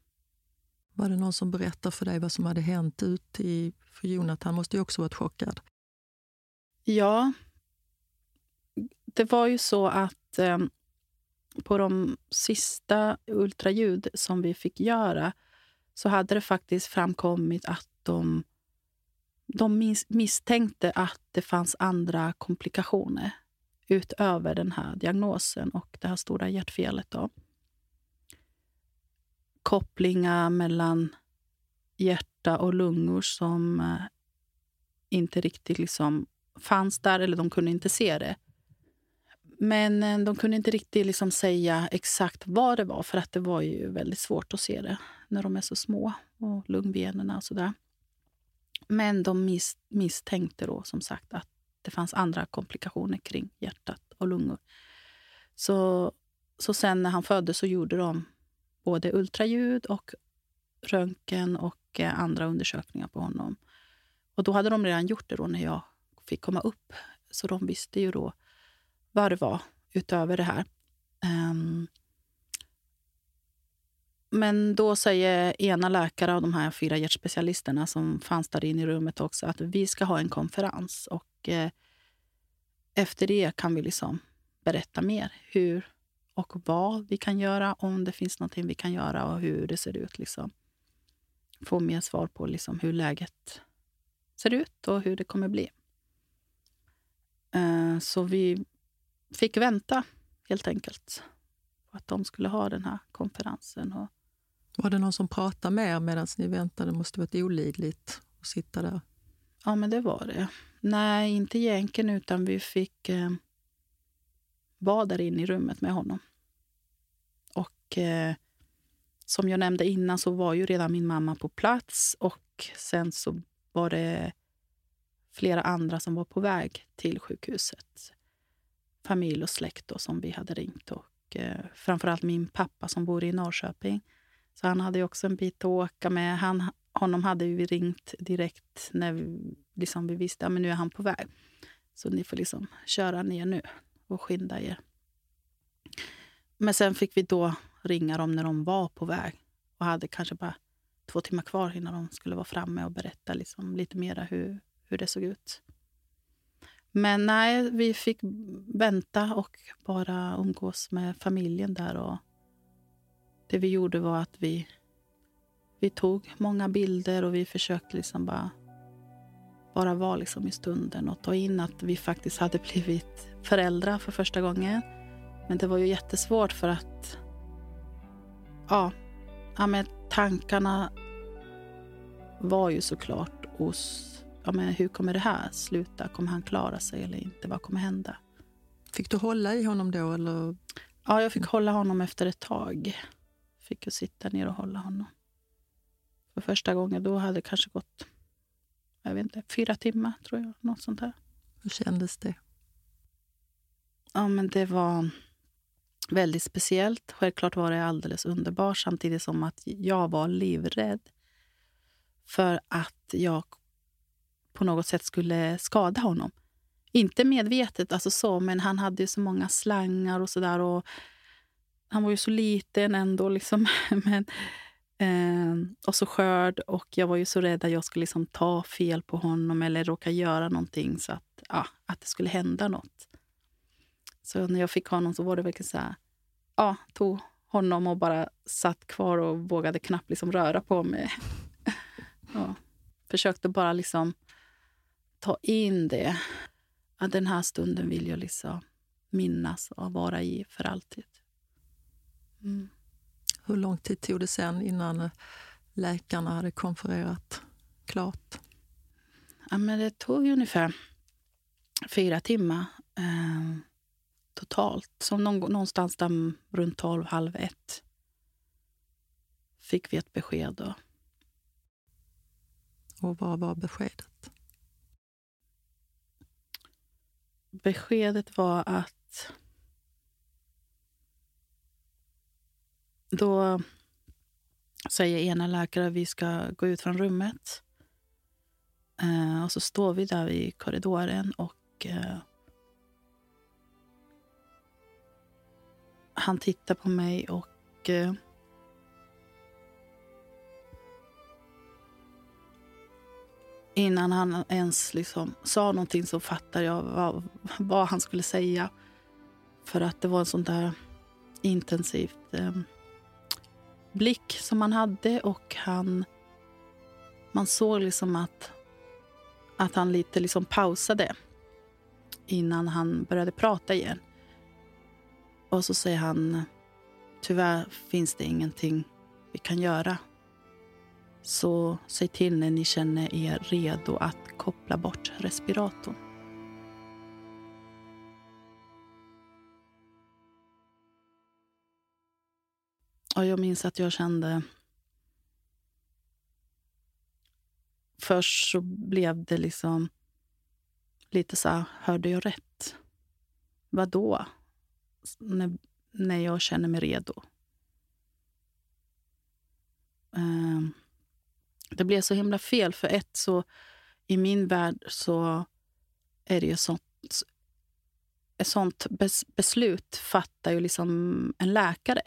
Var det någon som berättade för dig vad som hade hänt ut i... För Jonathan måste ju också varit chockad. Ja. Det var ju så att eh, på de sista ultraljud som vi fick göra så hade det faktiskt framkommit att de, de misstänkte att det fanns andra komplikationer utöver den här diagnosen och det här stora hjärtfelet. Då kopplingar mellan hjärta och lungor som eh, inte riktigt liksom fanns där, eller de kunde inte se det. Men eh, de kunde inte riktigt liksom säga exakt vad det var, för att det var ju väldigt svårt att se det när de är så små, och lungbenen och sådär. Men de mis misstänkte då som sagt att det fanns andra komplikationer kring hjärtat och lungor. Så, så sen när han föddes så gjorde de både ultraljud och röntgen och eh, andra undersökningar på honom. Och då hade de redan gjort det då när jag fick komma upp. Så de visste ju då vad det var utöver det här. Um, men då säger ena läkare av de här fyra hjärtspecialisterna som fanns där inne i rummet också att vi ska ha en konferens. Och eh, efter det kan vi liksom berätta mer hur och vad vi kan göra, om det finns någonting vi kan göra och hur det ser ut. Liksom. Få mer svar på liksom hur läget ser ut och hur det kommer bli. Eh, så vi fick vänta, helt enkelt, på att de skulle ha den här konferensen. Och... Var det någon som pratade med er medan ni väntade? Det måste varit olidligt att sitta där. Ja, men det var det. Nej, inte egentligen, utan vi fick eh, var där inne i rummet med honom. Och eh, som jag nämnde innan så var ju redan min mamma på plats och sen så var det flera andra som var på väg till sjukhuset. Familj och släkt då, som vi hade ringt. Och eh, framförallt min pappa som bor i Norrköping. Så han hade också en bit att åka med. Han, honom hade vi ringt direkt när vi, liksom vi visste att nu är han på väg. Så ni får liksom köra ner nu och skynda er. Men sen fick vi då ringa dem när de var på väg och hade kanske bara två timmar kvar innan de skulle vara framme och berätta liksom lite mer hur, hur det såg ut. Men nej, vi fick vänta och bara umgås med familjen där och det vi gjorde var att vi, vi tog många bilder och vi försökte liksom bara, bara vara liksom i stunden och ta in att vi faktiskt hade <laughs> blivit föräldrar för första gången. Men det var ju jättesvårt för att ja, ja men tankarna var ju såklart hos ja, men hur kommer det här sluta? Kommer han klara sig eller inte? Vad kommer hända? Fick du hålla i honom då? Eller? Ja, jag fick hålla honom efter ett tag. Fick ju sitta ner och hålla honom. För första gången då hade det kanske gått jag vet inte, fyra timmar, tror jag. Något sånt där. Hur kändes det? Ja, men det var väldigt speciellt. Självklart var det alldeles underbart samtidigt som att jag var livrädd för att jag på något sätt skulle skada honom. Inte medvetet, alltså så, men han hade ju så många slangar och sådär. Han var ju så liten ändå. Liksom, <laughs> men, eh, och så skörd. Och jag var ju så rädd att jag skulle liksom ta fel på honom eller råka göra någonting så att, ja, att det skulle hända något. Så när jag fick honom så var det verkligen så här... Ja, tog honom och bara satt kvar och vågade knappt liksom röra på mig. <laughs> ja. Försökte bara liksom ta in det. Att den här stunden vill jag liksom minnas och vara i för alltid. Mm. Hur lång tid tog det sen innan läkarna hade konfererat klart? Ja, men det tog ungefär fyra timmar eh, totalt. Någon, någonstans där runt tolv, halv ett fick vi ett besked. Då. Och vad var beskedet? Beskedet var att då säger ena läkaren att vi ska gå ut från rummet. Eh, och så står vi där i korridoren och eh, han tittar på mig och eh, innan han ens liksom sa någonting så fattade jag vad, vad, han skulle säga. För att det var en sån där intensivt eh, blick som han hade och han... Man såg liksom att, att han lite liksom pausade innan han började prata igen. Och så säger han, tyvärr finns det ingenting vi kan göra. Så säg till när ni känner er redo att koppla bort respiratorn. Och jag minns att jag kände... Först så blev det liksom lite så här, hörde jag rätt? Vad då? När, när jag känner mig redo. Um, det blev så himla fel. För ett, så i min värld så är det ju sånt ett sånt beslut fattar ju liksom en läkare.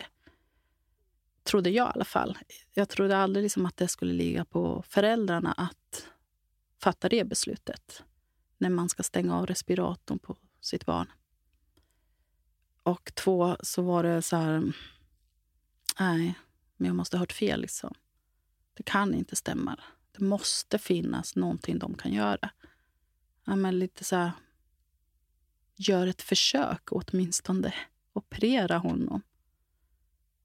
Trodde jag i alla fall. Jag trodde aldrig liksom att det skulle ligga på föräldrarna att fatta det beslutet när man ska stänga av respiratorn på sitt barn. Och två, så var det så här... Nej, men jag måste ha hört fel. liksom. Det kan inte stämma. Det måste finnas någonting de kan göra. Ja, men lite så här, gör ett försök åtminstone. Operera honom.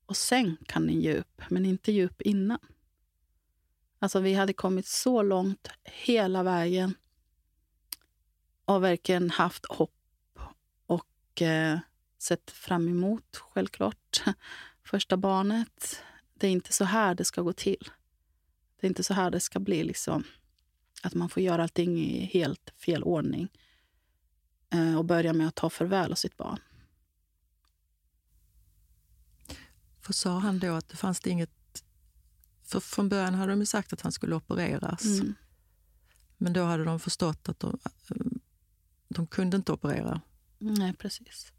Och sen kan ni ge upp, men inte ge upp innan. Alltså, vi hade kommit så långt hela vägen och verkligen haft hopp och eh, sett fram emot, självklart, <laughs> första barnet. Det är inte så här det ska gå till. Det är inte så här det ska bli. Liksom. Att man får göra allting i helt fel ordning eh, och börja med att ta farväl av sitt barn. För sa han då att det fanns det inget... För från början hade de ju sagt att han skulle opereras. Mm. Men då hade de förstått att de, de kunde inte operera. Nej, precis.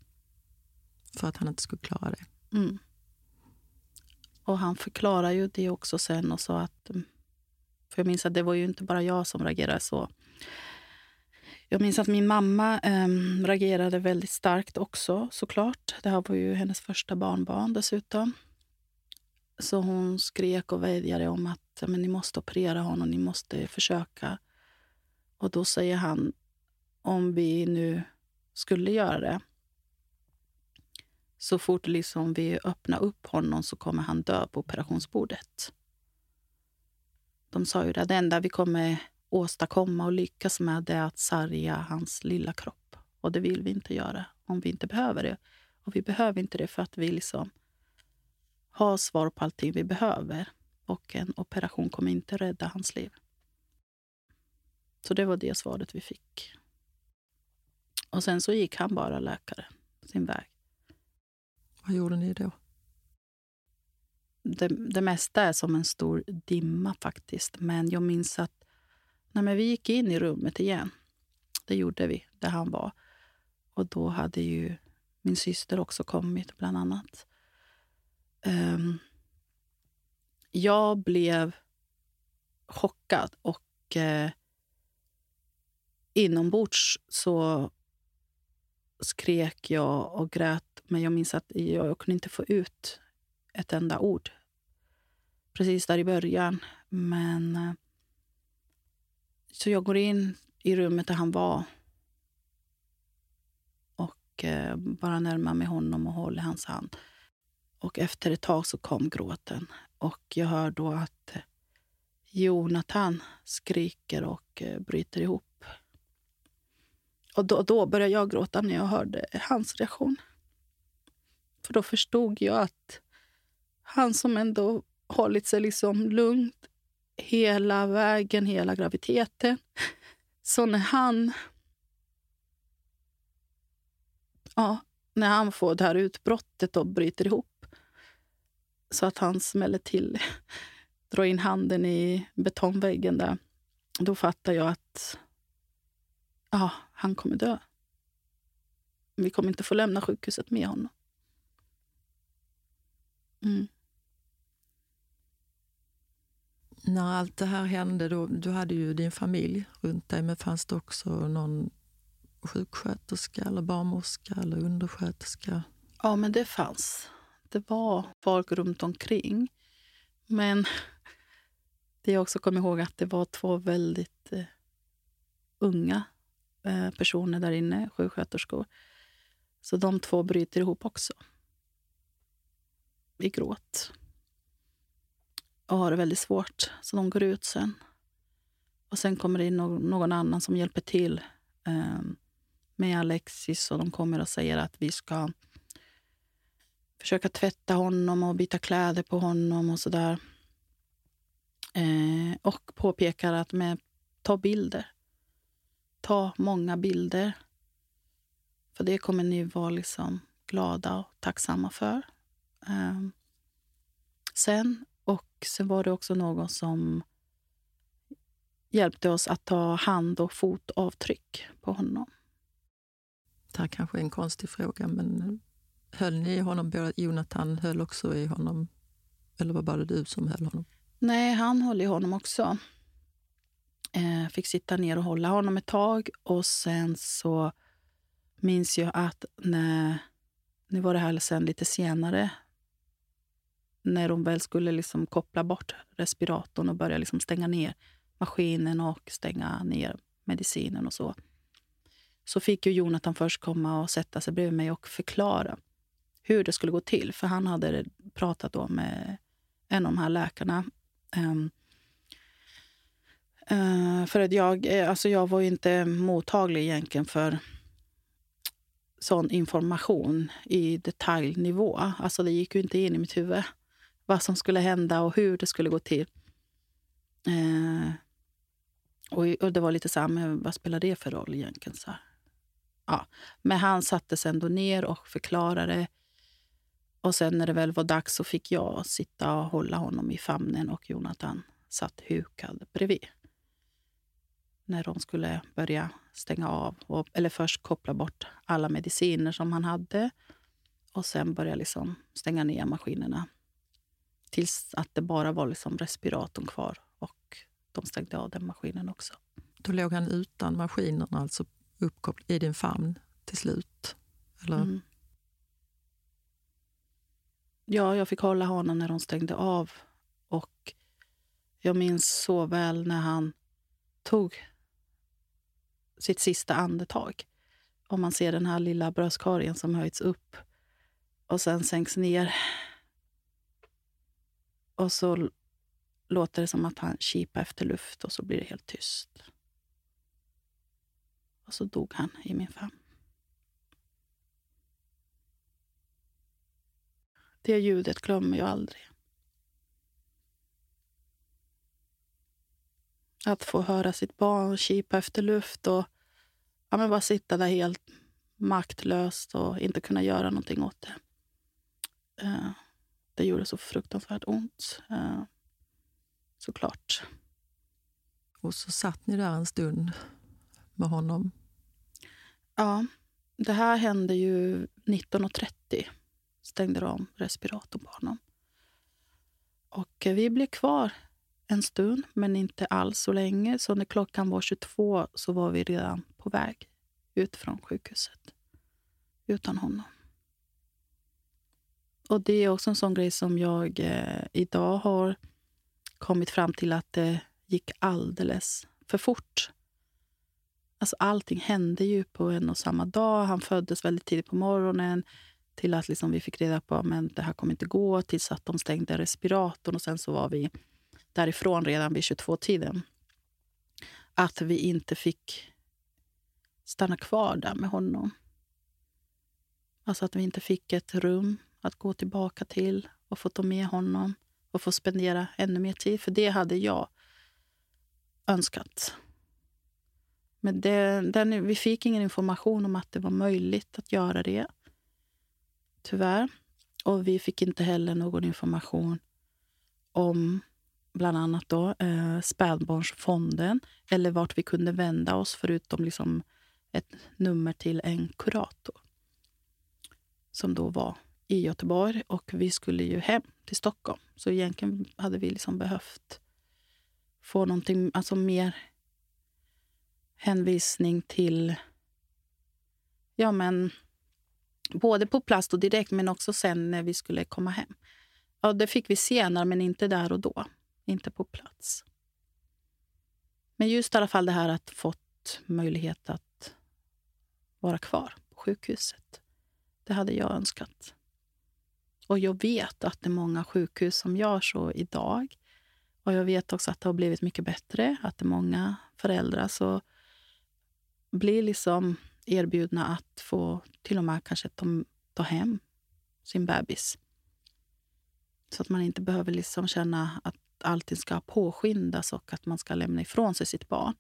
För att han inte skulle klara det. Mm. Och han förklarar ju det också sen och sa att mm, för jag minns att det var ju inte bara jag som reagerade så. Jag minns att min mamma eh, reagerade väldigt starkt också såklart. Det här var ju hennes första barnbarn dessutom. Så hon skrek och vädjade om att men ni måste operera honom, ni måste försöka. Och då säger han, om vi nu skulle göra det så fort liksom vi öppnar upp honom så kommer han dö på operationsbordet. De sa ju att det enda vi kommer åstadkomma och lyckas med det är att sarga hans lilla kropp. Och det vill vi inte göra om vi inte behöver det. Och vi behöver inte det för att vi liksom har svar på allting vi behöver. Och en operation kommer inte rädda hans liv. Så det var det svaret vi fick. Och sen så gick han bara läkare sin väg. Vad gjorde ni då? Det, det mesta är som en stor dimma faktiskt. Men jag minns att nej men vi gick in i rummet igen. Det gjorde vi, där han var. Och då hade ju min syster också kommit, bland annat. Um, jag blev chockad och eh, inombords så skrek jag och grät. Men jag minns att jag, jag kunde inte få ut ett enda ord precis där i början. Men eh, Så jag går in i rummet där han var och eh, bara närmar mig honom och håller hans hand. Och efter ett tag så kom gråten. Och jag hör då att eh, Jonathan skriker och bryter ihop. Och då, då började jag gråta när jag hörde hans reaktion. För då förstod jag att han som ändå hållit sig liksom lugnt hela vägen, hela graviditeten. Så när han... Ja, när han får det här utbrottet och bryter ihop så att han smäller till, <laughs> drar in handen i betongväggen där. Då fattar jag att ja, han kommer dö. Vi kommer inte få lämna sjukhuset med honom. Mm. När allt det här hände, då, du hade ju din familj runt dig, men fanns det också någon sjuksköterska eller barnmorska eller undersköterska? Ja, men det fanns. Det var folk runt omkring. Men det jag också kommer ihåg att det var två väldigt eh, unga eh, personer där inne, sjuksköterskor. Så de två bryter ihop också. I gråt. Och har det väldigt svårt, så de går ut sen. Och sen kommer det in någon, annan som hjälper till eh, med Alexis och de kommer och säger att vi ska försöka tvätta honom och byta kläder på honom och sådär. Eh, och påpekar att med, ta bilder. Ta många bilder. För det kommer ni vara liksom glada och tacksamma för. Eh, sen, och sen var det också någon som hjälpte oss att ta hand och fotavtryck på honom. Det här kanske är en konstig fråga, men höll ni i honom? Jonathan höll också i honom? Eller var bara du som höll honom? Nej, han höll i honom också. Eh, fick sitta ner och hålla honom ett tag. Och sen så minns jag att när, nu var det här sen lite senare, när de väl skulle liksom koppla bort respiratorn och börja liksom stänga ner maskinen och stänga ner medicinen och så. Så fick ju Jonathan först komma och sätta sig bredvid mig och förklara hur det skulle gå till. För han hade pratat då med en av de här läkarna. Um, uh, för att jag, eh, alltså jag var inte mottaglig egentligen för sån information i detaljnivå. Alltså det gick ju inte in i mitt huvud vad som skulle hända och hur det skulle gå till. Eh, och, och, det var lite så här, men vad spelar det för roll egentligen? Så ja. Men han sattes ändå ner och förklarade och sen när det väl var dags så fick jag sitta och hålla honom i famnen och Jonathan satt hukad bredvid. När de skulle börja stänga av, och, eller först koppla bort alla mediciner som han hade och sen börja liksom stänga ner maskinerna. Tills att det bara var liksom respiratorn kvar och de stängde av den maskinen också. Då låg han utan maskinerna, alltså uppkopplad i din famn till slut? Eller? Mm. ja, jag fick hålla honom när de stängde av. Och jag minns så väl när han tog sitt sista andetag. Om man ser den här lilla bröstkorgen som höjts upp och sen sänks ner. Och så låter det som att han kipar efter luft och så blir det helt tyst. Och så dog han i min famn. Det ljudet glömmer jag aldrig. Att få höra sitt barn kipa efter luft och ja, men bara sitta där helt maktlöst och inte kunna göra någonting åt det. Uh, det gjorde så fruktansvärt ont. Uh, såklart. Och så satt ni där en stund med honom? Ja, det här hände ju 19.30. Stängde de respiratorn på honom. Och vi blev kvar en stund, men inte alls så länge. Så när klockan var 22 så var vi redan på väg ut från sjukhuset. Utan honom. Och det är också en sån grej som jag eh, idag har kommit fram till att det gick alldeles för fort. Alltså allting hände ju på en och samma dag. Han föddes väldigt tidigt på morgonen till att liksom vi fick reda på att det här kommer inte gå, tills att de stängde respiratorn och sen så var vi därifrån redan vid 22-tiden. Att vi inte fick stanna kvar där med honom. Alltså att vi inte fick ett rum att gå tillbaka till och få ta med honom och få spendera ännu mer tid. För det hade jag önskat. Men det, den, vi fick ingen information om att det var möjligt att göra det. Tyvärr. Och vi fick inte heller någon information om bland annat då, eh, spädbarnsfonden eller vart vi kunde vända oss förutom liksom ett nummer till en kurator som då var i Göteborg och vi skulle ju hem till Stockholm. Så egentligen hade vi liksom behövt få någonting, alltså mer hänvisning till ja men både på plats och direkt men också sen när vi skulle komma hem. Ja, det fick vi senare men inte där och då. Inte på plats. Men just i alla fall det här att fått möjlighet att vara kvar på sjukhuset. Det hade jag önskat. Och jag vet att det är många sjukhus som gör så idag. Och jag vet också att det har blivit mycket bättre. Att det är många föräldrar som blir liksom erbjudna att få till och med kanske ta, ta hem sin bebis. Så att man inte behöver liksom känna att allting ska påskyndas och att man ska lämna ifrån sig sitt barn.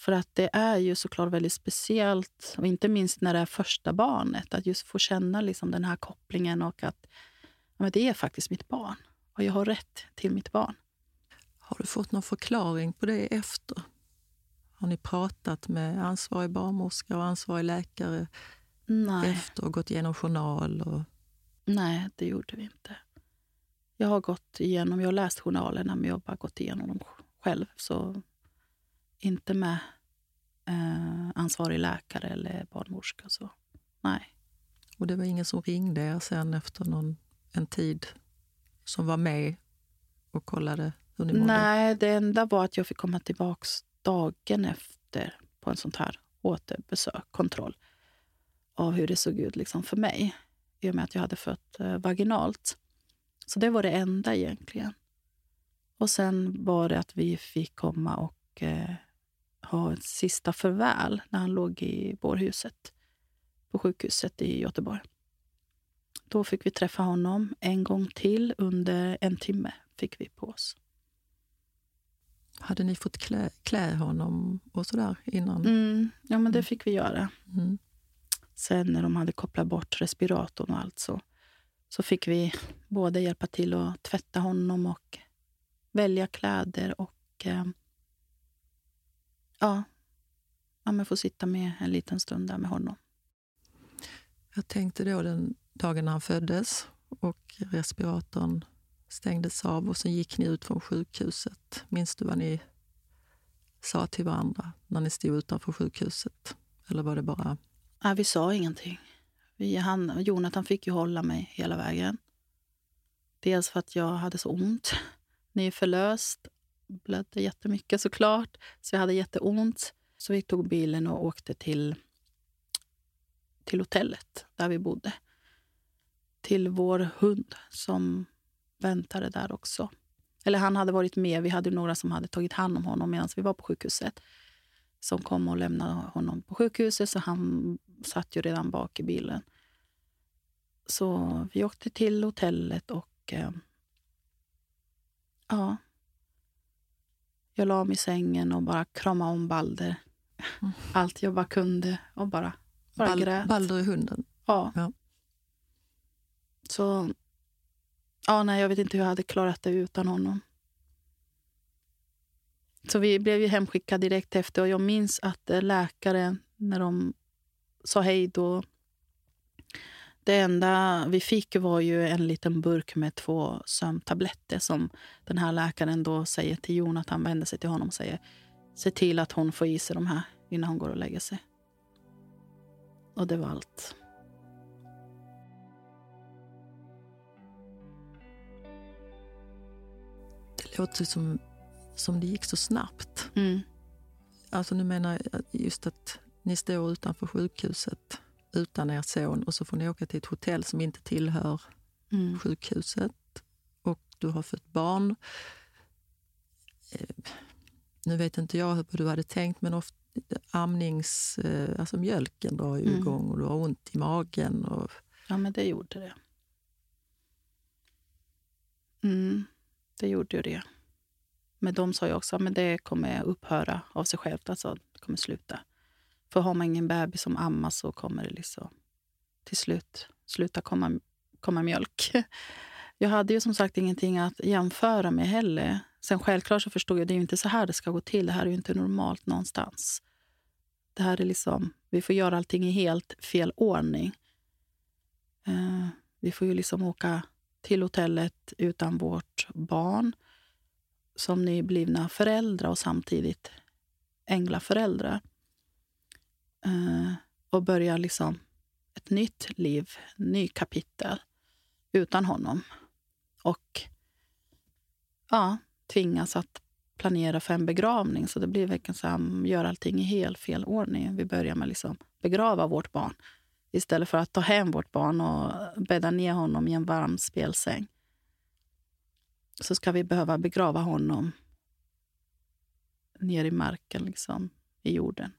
För att det är ju såklart väldigt speciellt, och inte minst när det är första barnet, att just få känna liksom den här kopplingen och att ja, det är faktiskt mitt barn och jag har rätt till mitt barn. Har du fått någon förklaring på det efter? Har ni pratat med ansvarig barnmorska och ansvarig läkare Nej. efter och gått igenom journal? Och... Nej, det gjorde vi inte. Jag har gått igenom, jag har läst journalerna men jag har bara gått igenom dem själv. Så inte med eh, ansvarig läkare eller barnmorska. Så nej. Och det var ingen som ringde er sen efter någon, en tid som var med och kollade hur ni mådde? Nej, det enda var att jag fick komma tillbaka dagen efter på en sån här återbesök, kontroll av hur det såg ut liksom för mig i och med att jag hade fött eh, vaginalt. Så det var det enda egentligen. Och sen var det att vi fick komma och eh, ha ett sista farväl när han låg i bårhuset på sjukhuset i Göteborg. Då fick vi träffa honom en gång till under en timme fick vi på oss. Hade ni fått klä, klä honom och sådär innan? Mm, ja, men det mm. fick vi göra. Mm. Sen när de hade kopplat bort respiratorn och allt så, så fick vi både hjälpa till att tvätta honom och välja kläder och eh, ja, ja men få sitta med en liten stund där med honom. Jag tänkte då den dagen han föddes och respiratorn stängdes av och sen gick ni ut från sjukhuset. Minns du vad ni sa till varandra när ni stod utanför sjukhuset? Eller var det bara... Nej, vi sa ingenting. Vi, han, Jonathan fick ju hålla mig hela vägen. Dels för att jag hade så ont. Nyförlöst. Blödde jättemycket såklart. Så jag hade jätteont. Så vi tog bilen och åkte till, till hotellet där vi bodde. Till vår hund som väntade där också. Eller han hade varit med. Vi hade några som hade tagit hand om honom medan vi var på sjukhuset. Som kom och lämnade honom på sjukhuset, så han satt ju redan bak i bilen. Så vi åkte till hotellet och... Eh, ja. Jag la mig i sängen och bara kramade om Balder. Mm. Allt jag bara kunde och bara, bara Bal grät. Balder är hunden? Ja. ja. Så... Ja, nej, jag vet inte hur jag hade klarat det utan honom. Så vi blev ju hemskickade direkt efter och jag minns att eh, läkaren, när de sa hej då det enda vi fick var ju en liten burk med två sömntabletter som den här läkaren då säger till Jon att han vänder sig till honom och säger se till att hon får i sig de här innan hon går och lägger sig. Och det var allt. Det låter som, som det gick så snabbt. Mm. Alltså nu menar jag just att ni står utanför sjukhuset utan er son och så får ni åka till ett hotell som inte tillhör mm. sjukhuset. Och du har fött barn. Eh, nu vet inte jag hur du hade tänkt, men ofta, amnings... Eh, alltså mjölken drar ju mm. igång och du har ont i magen. Och... Ja, men det gjorde det. Mm, det gjorde ju det. Men de sa ju också att det kommer upphöra av sig självt. Alltså, det kommer sluta. För har man ingen bebis som ammas så kommer det liksom till slut sluta komma, komma mjölk. <laughs> Jag hade ju som sagt ingenting att jämföra med heller. Sen självklart så förstod jag att det är inte så här det ska gå till. Det här är ju inte normalt någonstans. Det här är liksom, vi får göra allting i helt fel ordning. Eh, vi får ju liksom åka till hotellet utan vårt barn som nyblivna föräldrar och samtidigt änglaföräldrar. Eh, och börja liksom ett nytt liv, ny kapitel utan honom. Och ja, tvingas att planera för en begravning. Så det blir verkligen så här, mm, gör allting i helt fel ordning. Vi börjar med liksom begrava vårt barn istället för att ta hem vårt barn och bädda ner honom i en varm spelsäng. Så ska vi behöva begrava honom ner i marken, liksom, i jorden.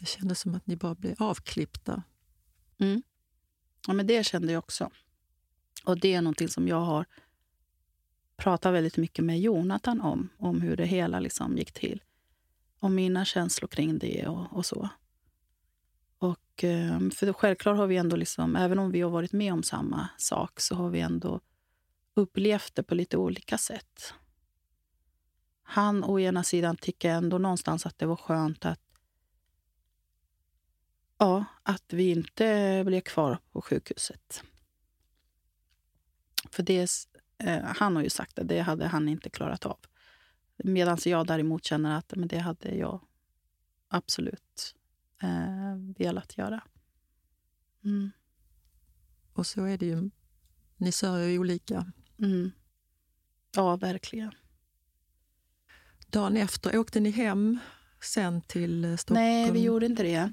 Det kändes som att ni bara blev avklippta. Mm. Ja, men det kände jag också. Och det är någonting som jag har pratat väldigt mycket med Jonathan om. Om hur det hela liksom gick till. Om mina känslor kring det och, och så. Och, ehm, för självklart har vi ändå, liksom, även om vi har varit med om samma sak, så har vi ändå upplevt det på lite olika sätt. Han å ena sidan tycker ändå någonstans att det var skönt att Ja, att vi inte blev kvar på sjukhuset. För det, eh, han har ju sagt att det hade han inte klarat av. Medan jag däremot känner att men det hade jag absolut eh, velat göra. Mm. Och så är det ju. Ni sörjer olika. Mm. Ja, verkligen. Dagen efter, åkte ni hem sen till Stockholm? Nej, vi gjorde inte det.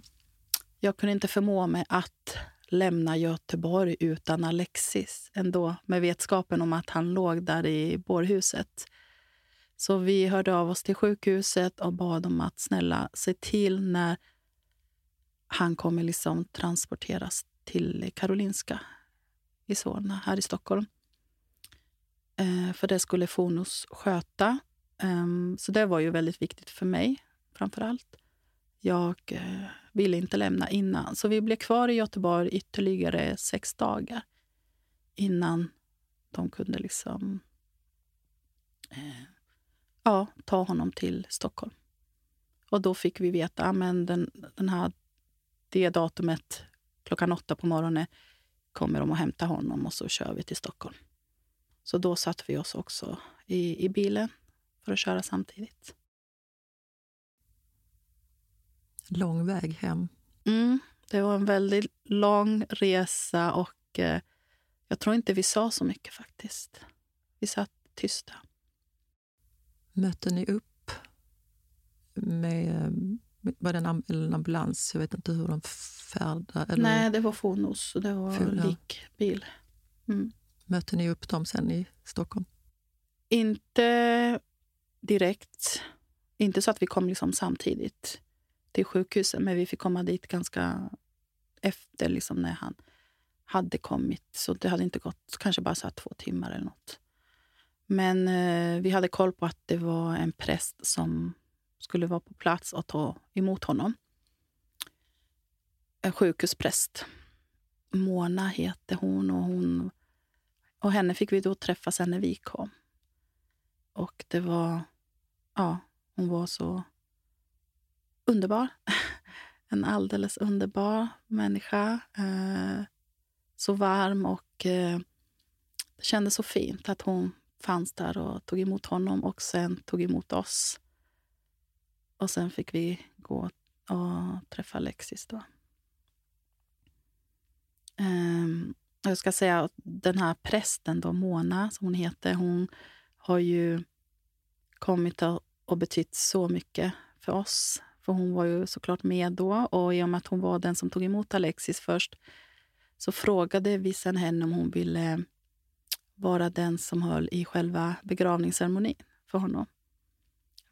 Jag kunde inte förmå mig att lämna Göteborg utan Alexis ändå med vetskapen om att han låg där i bårhuset. Så vi hörde av oss till sjukhuset och bad om att snälla se till när han kommer liksom transporteras till Karolinska i Solna här i Stockholm. Eh, för det skulle Fonus sköta. Eh, så det var ju väldigt viktigt för mig framför allt. Jag eh, ville inte lämna innan. Så vi blev kvar i Göteborg ytterligare sex dagar innan de kunde liksom eh, ja, ta honom till Stockholm. Och då fick vi veta att den, den här, det datumet klockan åtta på morgonen kommer de att hämta honom och så kör vi till Stockholm. Så då satte vi oss också i, i bilen för att köra samtidigt lång väg hem. Mm, det var en väldigt lång resa och eh, Jag tror inte vi sa så mycket faktiskt. Vi satt tysta. Mötte ni upp med var det en, en ambulans? Jag vet inte hur de färdade. Nej, det var Fonos. Det var likbil. Mm. Mötte ni upp dem sen i Stockholm? Inte direkt. Inte så att vi kom liksom samtidigt till sjukhuset, men vi fick komma dit ganska efter liksom när han hade kommit. Så det hade inte gått, kanske bara så två timmar eller nåt. Men eh, vi hade koll på att det var en präst som skulle vara på plats och ta emot honom. En sjukhuspräst. Mona heter hon och, hon och henne fick vi då träffa sen när vi kom. Och det var... Ja, hon var så underbar. <laughs> En alldeles underbar människa. Eh, så varm och eh, det kändes så fint att hon fanns där och tog emot honom och sen tog emot oss. Och sen fick vi gå och träffa Alexis. Då. Ehm, jag ska säga att den här prästen, då, Mona, som hon heter, hon har ju kommit och betytt så mycket för oss. För hon var ju såklart med då och i och med att hon var den som tog emot Alexis först så frågade vi sen henne om hon ville vara den som höll i själva begravningsceremonin för honom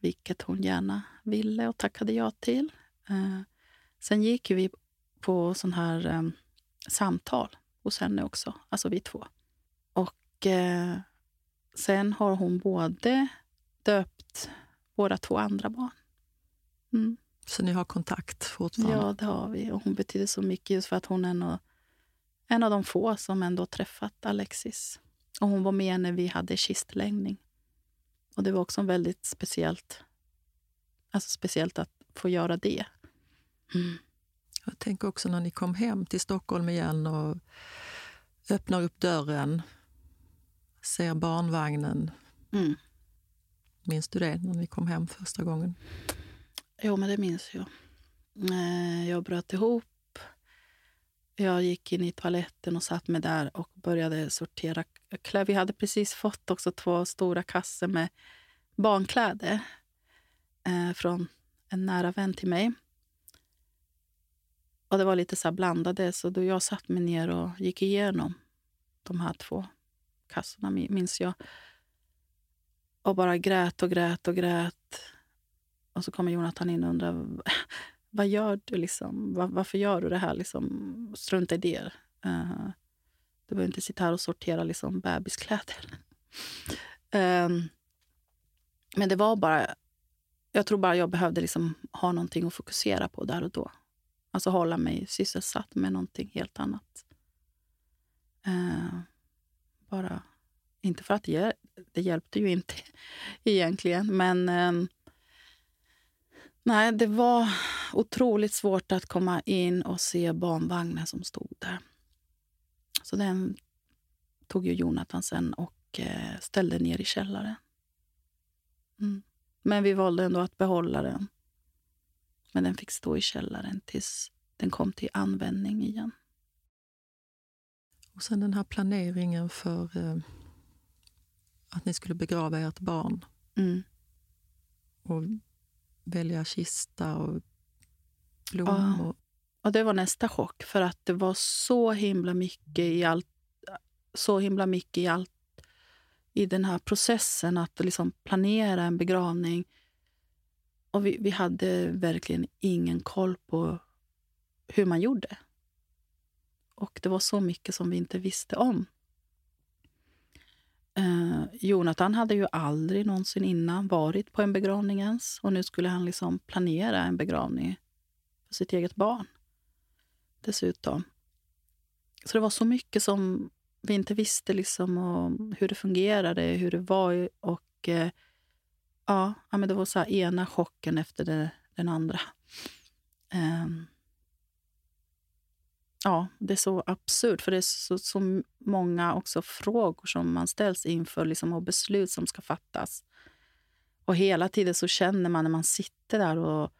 vilket hon gärna ville och tackade ja till. Eh, sen gick vi på sån här eh, samtal hos henne också, alltså vi två. Och eh, sen har hon både döpt våra två andra barn. Mm. Så ni har kontakt fortfarande? Ja, det har vi. Och hon betyder så mycket just för att hon är en, en av de få som ändå träffat Alexis. Och hon var med när vi hade kistläggning. Och det var också väldigt speciellt. Alltså speciellt att få göra det. Mm. Jag tänker också när ni kom hem till Stockholm igen och öppnar upp dörren, ser barnvagnen. Mm. Minns du det, när ni kom hem första gången? Jo, men det minns jag. Eh, jag bröt ihop. Jag gick in i toaletten och satt mig där och började sortera kläder. Vi hade precis fått också två stora kassar med barnkläder eh, från en nära vän till mig. Och Det var lite så blandade, så då jag satt mig ner och gick igenom de här två kassorna, minns jag. Och bara grät och grät och grät. Och så kommer Jonathan in och undrar <laughs> vad gör du? Liksom? Var, varför gör du det här? Liksom, strunta i det. Uh, du behöver inte sitta här och sortera liksom, bebiskläder. um, <laughs> men det var bara... Jag tror bara jag behövde liksom ha någonting att fokusera på där och då. Alltså hålla mig sysselsatt med någonting helt annat. Uh, bara... Inte för att det, det hjälpte ju inte <laughs> egentligen, men... Um, nej, det var otroligt svårt att komma in och se barnvagnen som stod där. Så den tog ju Jonathan sen och eh, ställde ner i källaren. Mm. Men vi valde ändå att behålla den. Men den fick stå i källaren tills den kom till användning igen. Och sen den här planeringen för eh, att ni skulle begrava ert barn. Mm. Och välja kista och blommor. Ja. Och det var nästa chock, för att det var så himla mycket i allt, så himla mycket i allt i den här processen att liksom planera en begravning. Och vi, vi hade verkligen ingen koll på hur man gjorde. Och det var så mycket som vi inte visste om. Eh, Jonathan hade ju aldrig någonsin innan varit på en begravning ens. Och nu skulle han liksom planera en begravning för sitt eget barn. Dessutom. Så det var så mycket som vi inte visste liksom, och hur det fungerade, hur det var. Och eh, ja, men Det var så ena chocken efter det, den andra. Um, ja, det är så absurt, för det är så, så många också frågor som man ställs inför liksom, och beslut som ska fattas. Och hela tiden så känner man när man sitter där och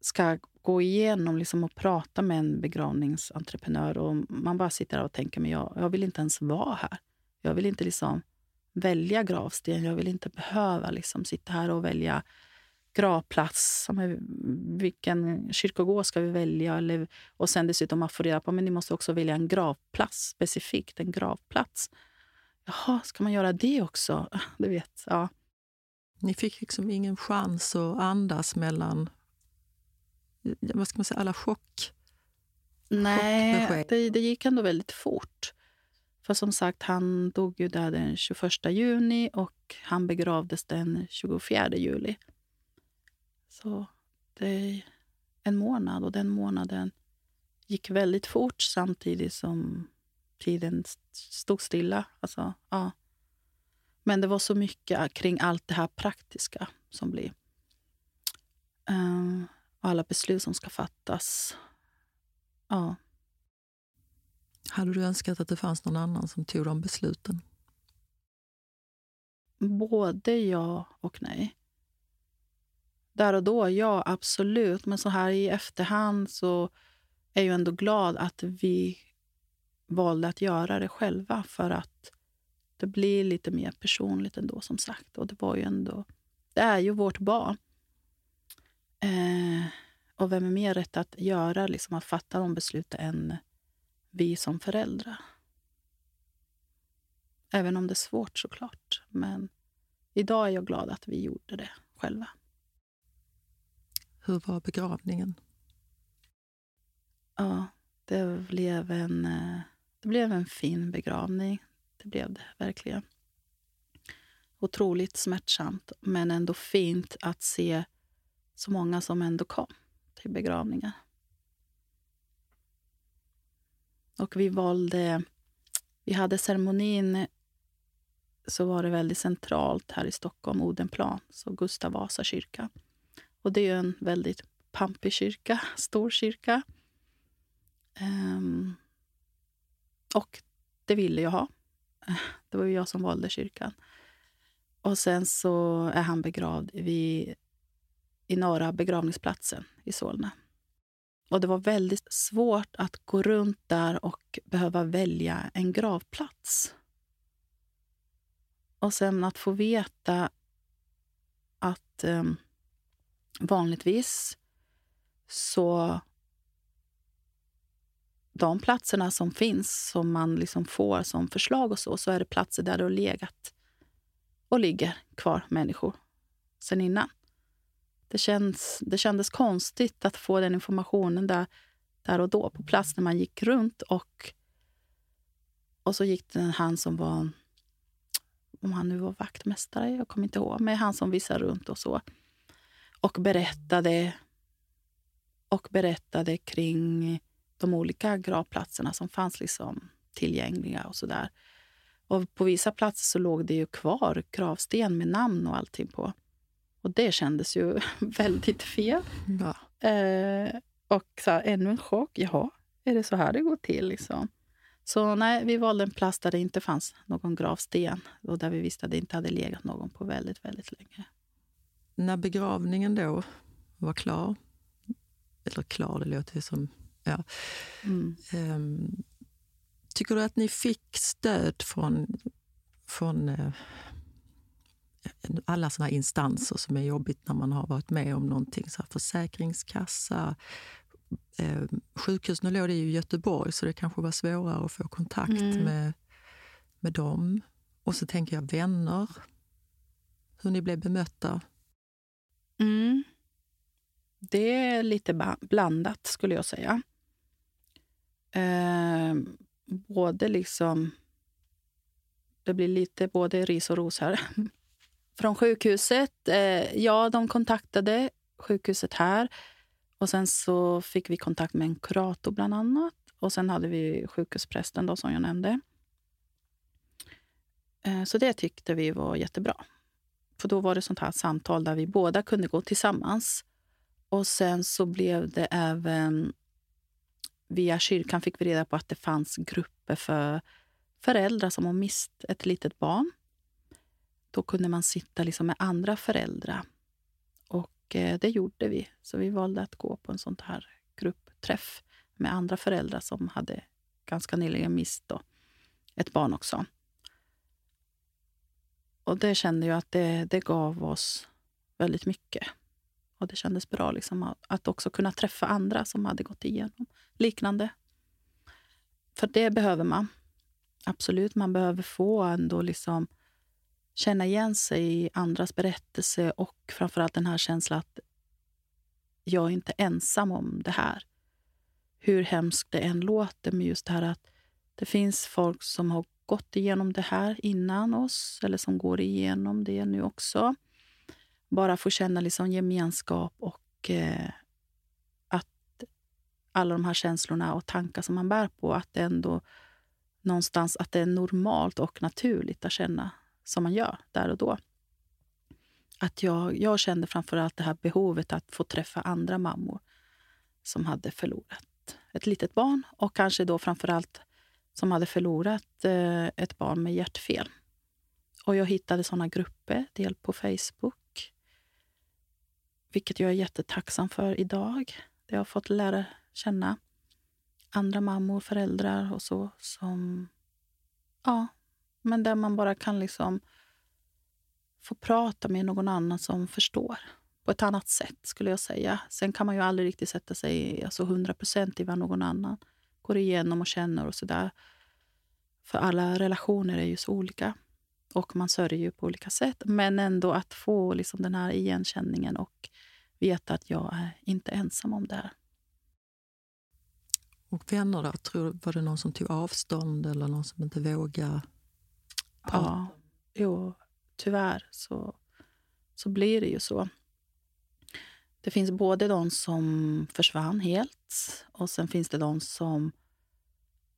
ska gå igenom liksom och prata med en begravningsentreprenör och man bara sitter där och tänker men jag, jag vill inte ens vara här. Jag vill inte liksom välja gravsten. Jag vill inte behöva liksom sitta här och välja gravplats. Vilken kyrkogård ska vi välja? Eller, och sen dessutom att få reda på men ni måste också välja en gravplats specifikt. En gravplats. Jaha, ska man göra det också? <laughs> Du vet, ja. Ni fick liksom ingen chans att andas mellan vad ska man säga, alla chock? Nej, det, det, gick ändå väldigt fort. För som sagt, han dog ju där den 21 juni och han begravdes den 24 juli. Så det är en månad och den månaden gick väldigt fort samtidigt som tiden stod stilla. Alltså, ja. Men det var så mycket kring allt det här praktiska som blir. Uh, alla beslut som ska fattas. Ja. Hade du önskat att det fanns någon annan som tog de besluten? Både ja och nej. Där och då, ja, absolut. Men så här i efterhand så är jag ändå glad att vi valde att göra det själva för att det blir lite mer personligt ändå, som sagt. Och det var ju ändå... Det är ju vårt barn. Eh, och vem är mer rätt att göra, liksom att fatta de besluten än vi som föräldrar? Även om det är svårt såklart. Men idag är jag glad att vi gjorde det själva. Hur var begravningen? Ja, det blev en, eh, det blev en fin begravning. Det blev det verkligen. Otroligt smärtsamt, men ändå fint att se så många som ändå kom till begravningen. Och vi valde... Vi hade ceremonin så var det väldigt centralt här i Stockholm, Odenplan, så Gustav Vasa kyrka. Och det är en väldigt pampig kyrka, stor kyrka. Um, och det ville jag ha. <laughs> Det var ju jag som valde kyrkan. Och sen så är han begravd vid i norra begravningsplatsen i Solna. Och det var väldigt svårt att gå runt där och behöva välja en gravplats. Och sen att få veta att um, vanligtvis så de platserna som finns, som man liksom får som förslag och så, så är det platser där det har legat och ligger kvar människor sen innan. Det, känns, det kändes konstigt att få den informationen där, där och då, på plats, när man gick runt. Och, och så gick det han som var, om han nu var vaktmästare, jag kommer inte ihåg, men han som visade runt och så. Och berättade, och berättade kring de olika gravplatserna som fanns liksom tillgängliga och så där. Och på vissa platser så låg det ju kvar gravsten med namn och allting på. Och det kändes ju <laughs> väldigt fel. Ja. Eh, och så här, ännu en chock. Jaha, är det så här det går till? Liksom? Så nej, vi valde en plats där det inte fanns någon gravsten och där vi visste att det inte hade legat någon på väldigt, väldigt länge. När begravningen då var klar, eller klar, det låter som... Ja. Mm. Um, tycker du att ni fick stöd från, från uh, alla såna instanser som är jobbigt när man har varit med om någonting. Så här försäkringskassa, eh, sjukhus. Nu låg det i Göteborg så det kanske var svårare att få kontakt mm. med, med dem. Och så tänker jag vänner, hur ni blev bemötta. Mm. Det är lite blandat skulle jag säga. Eh, både liksom... Det blir lite både ris och ros här. <laughs> från sjukhuset. Eh, ja, de kontaktade sjukhuset här. Och Sen så fick vi kontakt med en kurator, bland annat. Och Sen hade vi sjukhusprästen, då, som jag nämnde. Eh, så det tyckte vi var jättebra. För Då var det sånt här samtal där vi båda kunde gå tillsammans. Och Sen så blev det även... Via kyrkan fick vi reda på att det fanns grupper för föräldrar som har mist ett litet barn. Då kunde man sitta liksom med andra föräldrar och eh, det gjorde vi. Så vi valde att gå på en sån här gruppträff med andra föräldrar som hade ganska nyligen mist då, ett barn också. Och det kände jag att det, det gav oss väldigt mycket. Och det kändes bra liksom att, att också kunna träffa andra som hade gått igenom liknande. För det behöver man. Absolut, man behöver få ändå liksom känna igen sig i andras berättelse och framförallt den här känslan att jag är inte ensam om det här. Hur hemskt det än låter med just det här att det finns folk som har gått igenom det här innan oss eller som går igenom det nu också. Bara få känna liksom gemenskap och eh, att alla de här känslorna och tankar som man bär på, att det ändå någonstans att det är normalt och naturligt att känna som man gör där och då. Att jag, jag kände framför allt det här behovet att få träffa andra mammor som hade förlorat ett litet barn och kanske då framför allt som hade förlorat eh, ett barn med hjärtfel. Och jag hittade såna grupper, del på Facebook, vilket jag är jättetacksam för idag. Jag har fått lära känna andra mammor, föräldrar och så som... Ja, men där man bara kan liksom få prata med någon annan som förstår på ett annat sätt, skulle jag säga. Sen kan man ju aldrig riktigt sätta sig alltså 100 procent i vad någon annan går igenom och känner och sådär. För alla relationer är ju så olika och man sörjer ju på olika sätt. Men ändå att få liksom den här igenkänningen och veta att jag är inte ensam om det här. Och vänner då? Tror, var det någon som tog avstånd eller någon som inte vågade prata? Ja, jo, tyvärr så, så blir det ju så. Det finns både de som försvann helt och sen finns det de som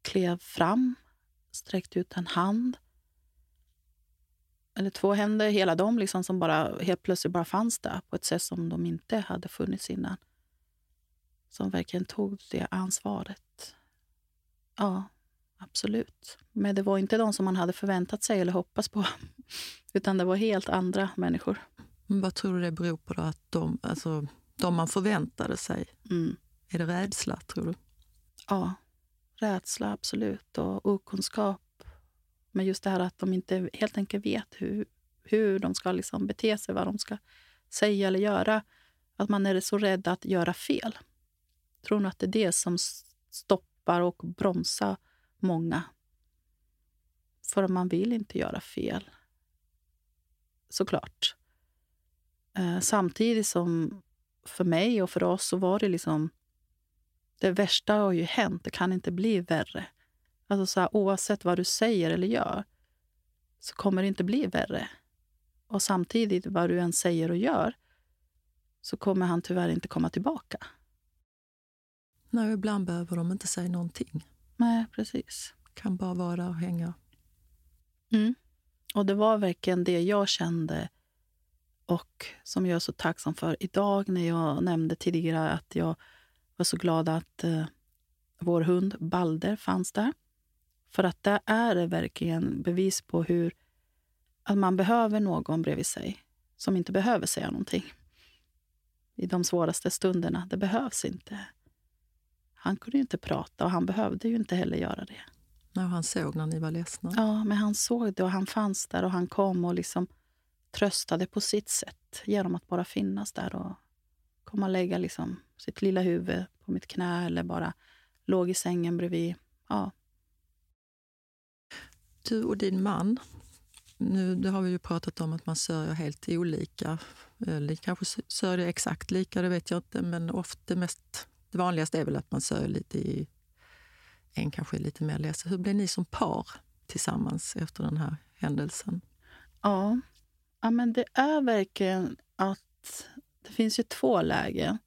klev fram, sträckte ut en hand. Eller två händer, hela dem liksom som bara helt plötsligt bara fanns där på ett sätt som de inte hade funnits innan. Som verkligen tog det ansvaret. Ja, absolut. Men det var inte de som man hade förväntat sig eller hoppats på. <laughs> Utan det var helt andra människor. Men vad tror du det beror på då? Att de, alltså, de man förväntade sig, mm. är det rädsla tror du? Ja, rädsla absolut. Och okunskap. Men just det här att de inte helt enkelt vet hur, hur de ska liksom bete sig, vad de ska säga eller göra. Att man är så rädd att göra fel. Tror nog att det är det som stoppar och bromsar många. För man vill inte göra fel. Såklart. Eh, samtidigt som för mig och för oss så var det liksom... Det värsta har ju hänt. Det kan inte bli värre. Alltså så här, oavsett vad du säger eller gör så kommer det inte bli värre. Och samtidigt, vad du än säger och gör så kommer han tyvärr inte komma tillbaka. Nej, ibland behöver de inte säga någonting. Nej, precis. Kan bara vara och hänga. Mm. Och det var verkligen det jag kände och som jag är så tacksam för idag när jag nämnde tidigare att jag var så glad att eh, vår hund Balder fanns där. För att där är det verkligen bevis på hur att man behöver någon bredvid sig som inte behöver säga någonting i de svåraste stunderna. Det behövs inte. Han kunde ju inte prata och han behövde ju inte heller göra det. Nej, han såg när ni var ledsna? Ja, men han såg det och han fanns där och han kom och liksom tröstade på sitt sätt genom att bara finnas där och komma och lägga liksom sitt lilla huvud på mitt knä eller bara låg i sängen bredvid. Ja. Du och din man, nu det har vi ju pratat om att man sörjer helt olika. Eller kanske sörjer exakt lika, det vet jag inte, men ofta mest det vanligaste är väl att man sörjer lite i... En kanske lite mer ledsen. Hur blev ni som par tillsammans efter den här händelsen? Ja, ja men det är verkligen att det finns ju två lägen.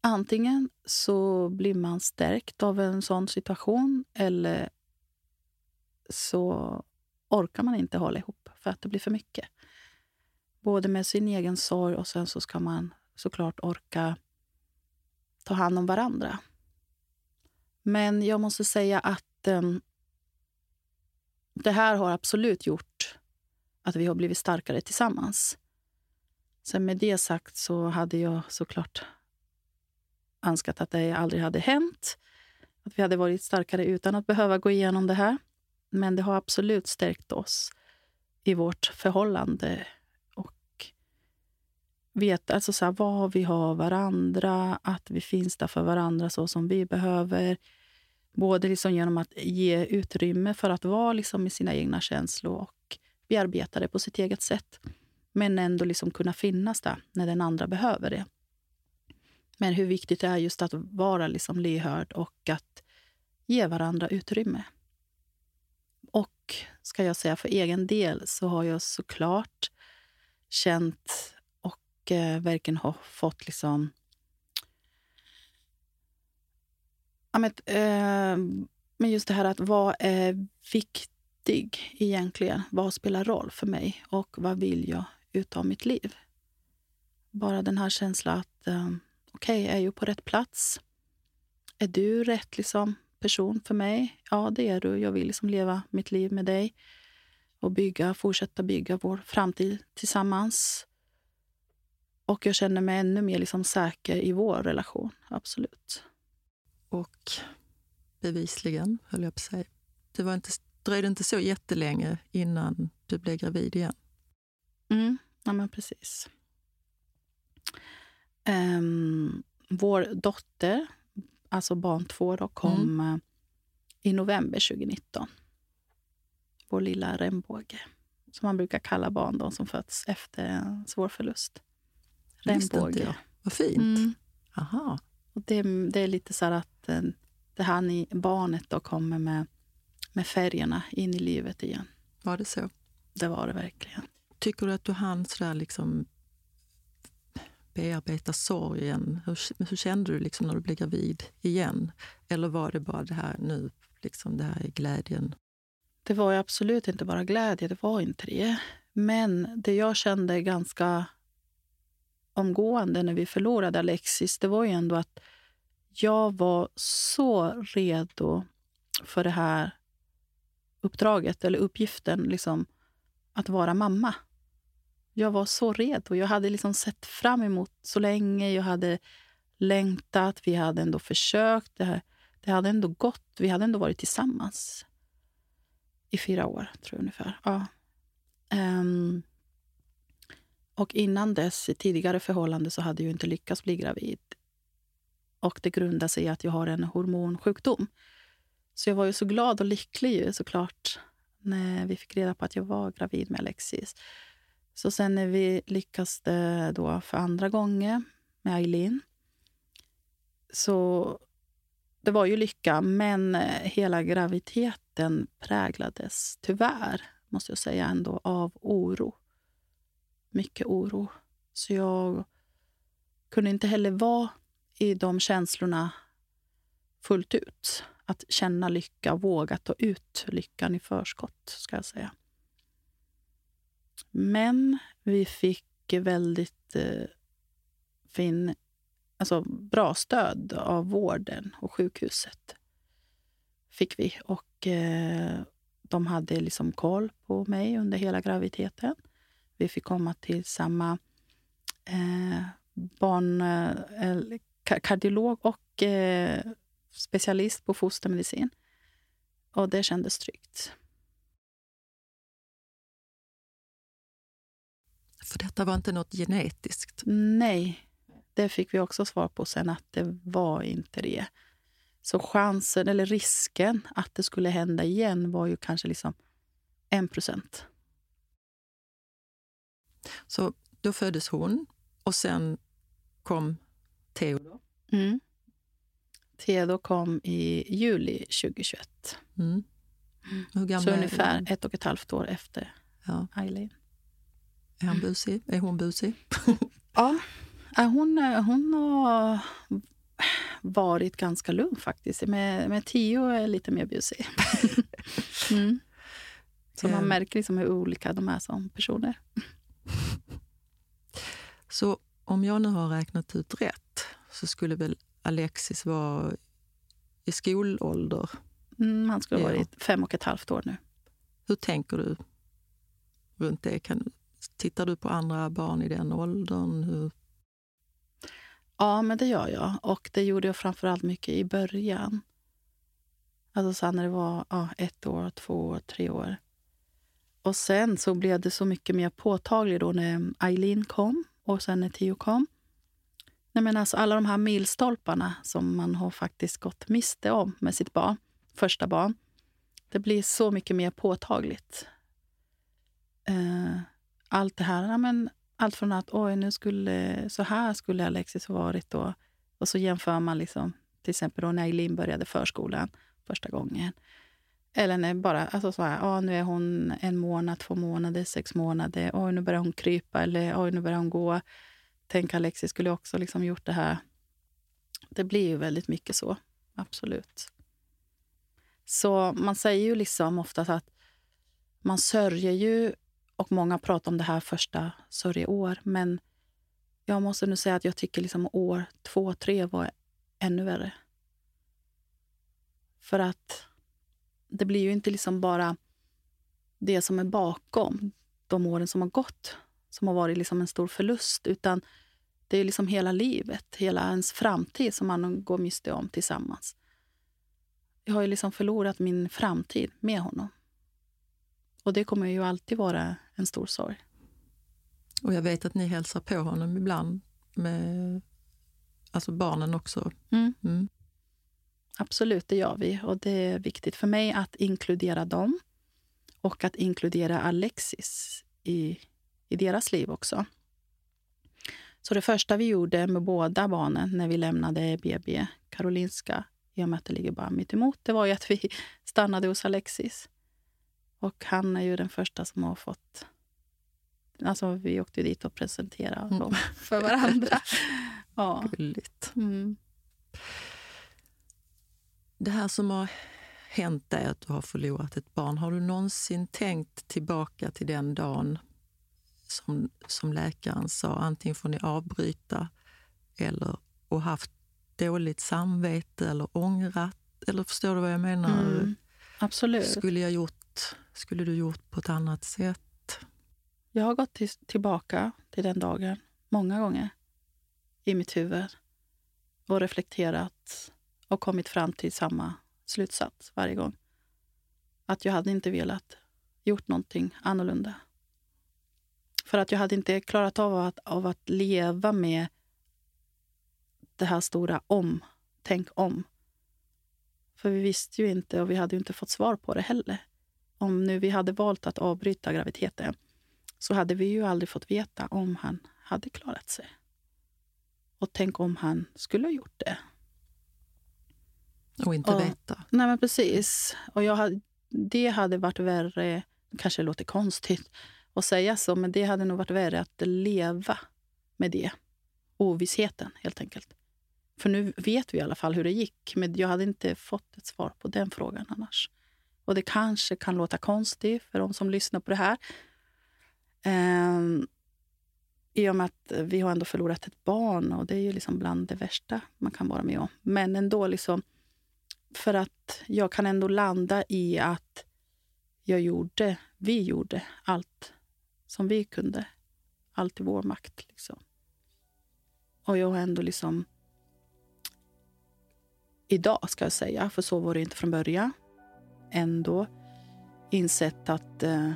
Antingen så blir man stärkt av en sån situation eller så orkar man inte hålla ihop för att det blir för mycket. Både med sin egen sorg och sen så ska man såklart orka ta hand om varandra. Men jag måste säga att um, det här har absolut gjort att vi har blivit starkare tillsammans. Sen med det sagt så hade jag såklart önskat att det aldrig hade hänt. Att vi hade varit starkare utan att behöva gå igenom det här. Men det har absolut stärkt oss i vårt förhållande. Och veta alltså så här, vad vi har varandra, att vi finns där för varandra så som vi behöver. Både liksom genom att ge utrymme för att vara liksom i sina egna känslor och bearbeta det på sitt eget sätt. Men ändå liksom kunna finnas där när den andra behöver det. Men hur viktigt det är just att vara liksom lyhörd och att ge varandra utrymme. Och ska jag säga för egen del så har jag såklart känt och eh, verkligen har fått liksom... Ja, men, eh, men just det här att vad är viktigt viktig egentligen? Vad spelar roll för mig och vad vill jag utav mitt liv? Bara den här känslan att eh, okej, okay, är jag på rätt plats? Är du rätt liksom, person för mig? Ja, det är du. Jag vill liksom leva mitt liv med dig och bygga, fortsätta bygga vår framtid tillsammans. Och jag känner mig ännu mer liksom säker i vår relation. Absolut. Och bevisligen, höll jag på att säga. Det var inte, dröjde inte så jättelänge innan du blev gravid igen. Mm, ja men precis. Um, vår dotter, alltså barn två, då, kom mm. i november 2019. Vår lilla regnbåge, som man brukar kalla barn då, som föds efter en svår förlust. Regnbåge. Vad fint. Mm. Aha. Och det, det, är lite så att eh, det här ni, barnet då kommer med, med färgerna in i livet igen. Var det så? Det var det verkligen. Tycker du att du hann sådär liksom bearbeta sorgen? Hur, hur kände du liksom när du blev gravid igen? Eller var det bara det här nu, liksom det här glädjen? Det var absolut inte bara glädje, det var inte det. Men det jag kände ganska omgående när vi förlorade Alexis, det var ju ändå att jag var så redo för det här uppdraget, eller uppgiften, liksom, att vara mamma. Jag var så redo. Jag hade liksom sett fram emot så länge. Jag hade längtat. Vi hade ändå försökt. Det, här, det hade ändå gått. Vi hade ändå varit tillsammans i fyra år, tror jag ungefär. Ja. Um, och innan dess, i tidigare förhållande, så hade jag inte lyckats bli gravid. Och det grundar sig i att jag har en hormonsjukdom. Så jag var ju så glad och lycklig ju, såklart när vi fick reda på att jag var gravid med Alexis. Så sen när vi lyckades då för andra gången med Eileen så det var ju lycka, men eh, hela graviditeten präglades tyvärr, måste jag säga, ändå av oro. Mycket oro. Så jag kunde inte heller vara i de känslorna fullt ut. Att känna lycka, våga ta ut lyckan i förskott, ska jag säga. Men vi fick väldigt eh, fin, alltså bra stöd av vården och sjukhuset. Fick vi. Och eh, de hade liksom koll på mig under hela graviditeten. Vi fick komma till samma eh, barn, eh, kardiolog och eh, specialist på fostermedicin. Och det kändes tryggt. För detta var inte något genetiskt? Nej, det fick vi också svar på sen att det var inte det. Så chansen, eller risken att det skulle hända igen var ju kanske liksom en procent. Så då föddes hon och sen kom Theo? Mm. Theo kom i juli 2021. Mm. Mm. Så ungefär ett och ett halvt år efter ja. Eileen. Är han busig? Är hon busig? <laughs> ja, hon, hon har varit ganska lugn faktiskt. Med, med Tio är lite mer busig. <laughs> mm. Så man märker liksom hur olika de är som personer. Så om jag nu har räknat ut rätt så skulle väl Alexis vara i skolålder? Mm, han skulle ha varit fem och ett halvt år nu. Hur tänker du runt det? Kan Tittar du på andra barn i den åldern? Hur? Ja, men det gör jag. Och det gjorde jag framförallt mycket i början. Alltså så när det var ja, ett år, två år, tre år. Och sen så blev det så mycket mer påtagligt då när Eileen kom och sen när Tio kom. Nej, men alltså alla de här milstolparna som man har faktiskt gått miste om med sitt barn, första barn. Det blir så mycket mer påtagligt. Eh, allt det här, men allt från att oj, nu skulle, så här skulle Alexis ha varit då. Och så jämför man liksom, till exempel då när Eileen började förskolan första gången. Eller när bara, alltså så här, ja, nu är hon en månad, två månader, sex månader. Oj, nu börjar hon krypa eller oj, nu börjar hon gå. Tänk Alexis skulle också liksom gjort det här. Det blir ju väldigt mycket så, absolut. Så man säger ju liksom ofta att man sörjer ju och många pratar om det här första sörjeår. Men jag måste nu säga att jag tycker liksom år två, tre var ännu värre. För att det blir ju inte liksom bara det som är bakom de åren som har gått som har varit liksom en stor förlust. Utan det är liksom hela livet, hela ens framtid som man går miste om tillsammans. Jag har ju liksom förlorat min framtid med honom. Och det kommer ju alltid vara en stor sorg. Och jag vet att ni hälsar på honom ibland med alltså barnen också. Mm. Mm. Absolut, det gör vi. Och det är viktigt för mig att inkludera dem och att inkludera Alexis i, i deras liv också. Så det första vi gjorde med båda barnen när vi lämnade BB Karolinska, i och med att det ligger bara mitt emot, det var ju att vi <laughs> stannade hos Alexis. Och han är ju den första som har fått... Alltså vi åkte dit och presenterade mm. dem <laughs> för varandra. <laughs> ja. Gulligt. Mm. Det här som har hänt är att du har förlorat ett barn. Har du någonsin tänkt tillbaka till den dagen som, som läkaren sa, antingen får ni avbryta eller och haft dåligt samvete eller ångrat? Eller förstår du vad jag menar? Mm, absolut. Skulle jag gjort skulle du gjort på ett annat sätt? Jag har gått till, tillbaka till den dagen många gånger i mitt huvud och reflekterat och kommit fram till samma slutsats varje gång. Att jag hade inte velat gjort någonting annorlunda. För att jag hade inte klarat av att, av att leva med det här stora om. Tänk om. För vi visste ju inte och vi hade inte fått svar på det heller om nu vi hade valt att avbryta graviditeten så hade vi ju aldrig fått veta om han hade klarat sig. Och tänk om han skulle ha gjort det. Och inte och, veta. Nej, men precis. Och jag hade, det hade varit värre, kanske låter konstigt att säga så, men det hade nog varit värre att leva med det. Ovissheten, helt enkelt. För nu vet vi i alla fall hur det gick, men jag hade inte fått ett svar på den frågan annars. Och det kanske kan låta konstigt för de som lyssnar på det här. Um, I och med att vi har ändå förlorat ett barn och det är ju liksom bland det värsta man kan vara med om. Men ändå, liksom, för att jag kan ändå landa i att jag gjorde, vi gjorde allt som vi kunde. Allt i vår makt. Liksom. Och jag har ändå liksom... Idag, ska jag säga, för så var det inte från början ändå insett att eh,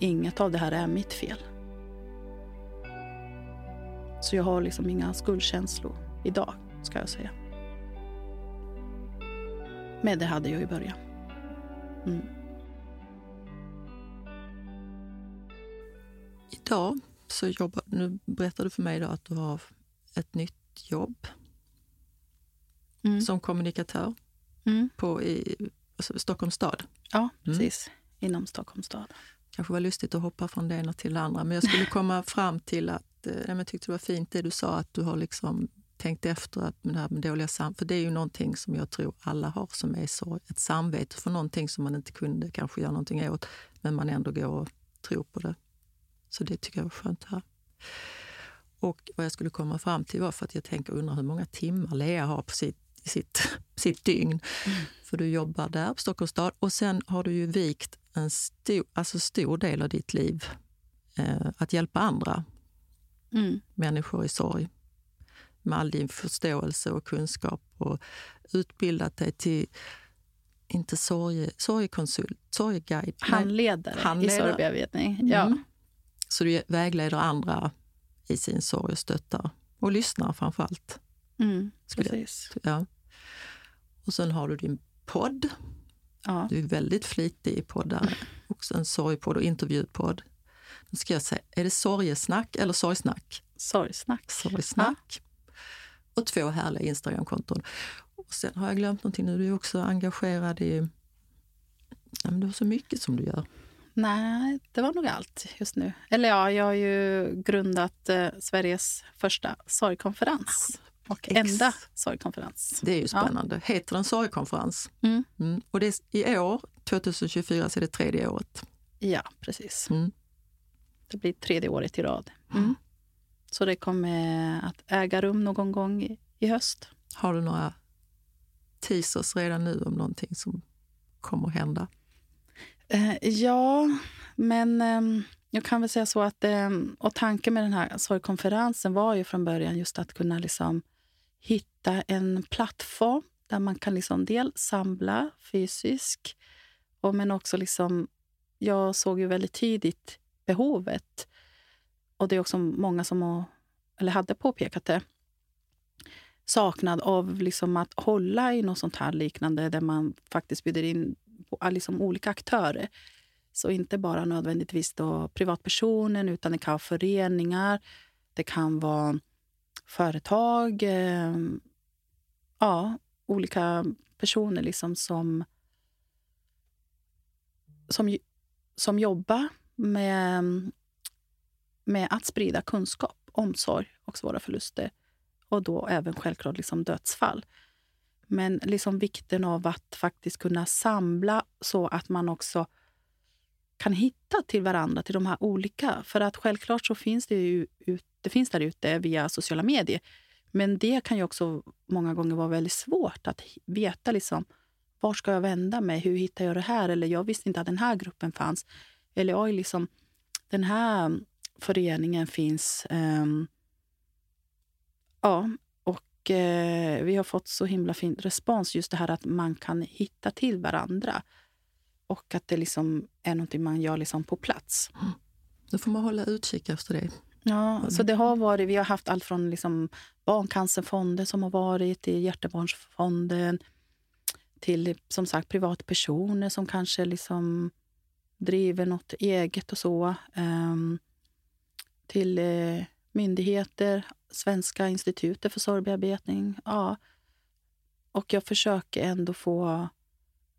inget av det här är mitt fel. Så jag har liksom inga skuldkänslor idag, ska jag säga. Men det hade jag i början. Mm. Idag så jobbar, nu berättade du för mig att du har ett nytt jobb mm. som kommunikatör mm. på, i, alltså Stockholms stad. Ja, mm. precis. Inom Stockholms stad. kanske var lustigt att hoppa från det ena till det andra, men jag skulle <laughs> komma fram till att eh, jag tyckte det var fint det du sa, att du har liksom tänkt efter att det här med dåliga sam för det är ju någonting som jag tror alla har som är så, ett samvete för någonting som man inte kunde kanske göra någonting åt, men man ändå går och tror på det. Så det tycker jag var skönt höra. Och vad jag skulle komma fram till var för att jag tänker, undrar hur många timmar Lea har på sitt sitt, <laughs> sitt dygn. Mm. För du jobbar där på Stockholms stad och sen har du ju vikt en stor, alltså stor del av ditt liv eh, att hjälpa andra Mm. människor i sorg med all din förståelse och kunskap och utbildat dig till, inte sorge, sorgekonsult, sorgeguide. Handledare, Handledare. i sorgbearbetning. Ja. Mm. Så du vägleder andra i sin sorg och stöttar. Och lyssnar framför allt. Mm. Skulle jag- Precis. Ja. Och sen har du din podd. Ja. Du är väldigt flitig i poddar. Också en sorgpodd och intervjupodd. Nu ska jag säga, är det sorgesnack eller sorgsnack? Sorgsnack. Sorgsnack. Och två härliga Instagramkonton. Och sen har jag glömt någonting nu. Du är också engagerad i... Ja, men du har så mycket som du gör. Nej, det var nog allt just nu. Eller ja, jag har ju grundat eh, Sveriges första sorgkonferens. Och Ex. enda sorgkonferens. Det är ju spännande. Heter den sorgkonferens? Mm. Mm. Och det är, i år, 2024, så är det tredje året. Ja, precis. Mm. Det blir tredje året i rad. Mm. Så det kommer att äga rum någon gång i, i höst. Har du några teasers redan nu om någonting som kommer att hända? Eh, ja, men ehm, jag kan väl säga så att ehm, och tanken med den här sorgkonferensen var ju från början just att kunna liksom hitta en plattform där man kan liksom del samla fysisk och men också liksom jag såg ju väldigt tidigt behovet. Och det är också många som har, eller hade påpekat det saknad av liksom att hålla i något sånt här liknande där man faktiskt bjuder in Äh, liksom olika aktörer. Så inte bara nödvändigtvis då privatpersonen utan det kan vara föreningar, det kan vara företag, eh, ja, olika personer liksom som, som, som jobbar med, med att sprida kunskap, omsorg och svåra förluster. Och då även självklart liksom dödsfall. Men liksom vikten av att faktiskt kunna samla så att man också kan hitta till varandra, till de här olika. För att självklart så finns det ju ut, det finns där ute via sociala medier. Men det kan ju också många gånger vara väldigt svårt att veta liksom, var ska jag vända mig? Hur hittar jag det här? Eller jag visste inte att den här gruppen fanns. Eller oj, liksom, den här föreningen finns. Um, ja, och eh, vi har fått så himla fin respons. Just det här att man kan hitta till varandra. Och att det liksom är någonting man gör liksom på plats. Då får man hålla utkik efter det. Ja, så det har varit, vi har haft allt från liksom Barncancerfonden som har varit, till Hjärtebarnsfonden till som sagt privatpersoner som kanske liksom driver något eget och så. Ehm, till eh, myndigheter, Svenska institutet för sorgbearbetning. Ja. Och jag försöker ändå få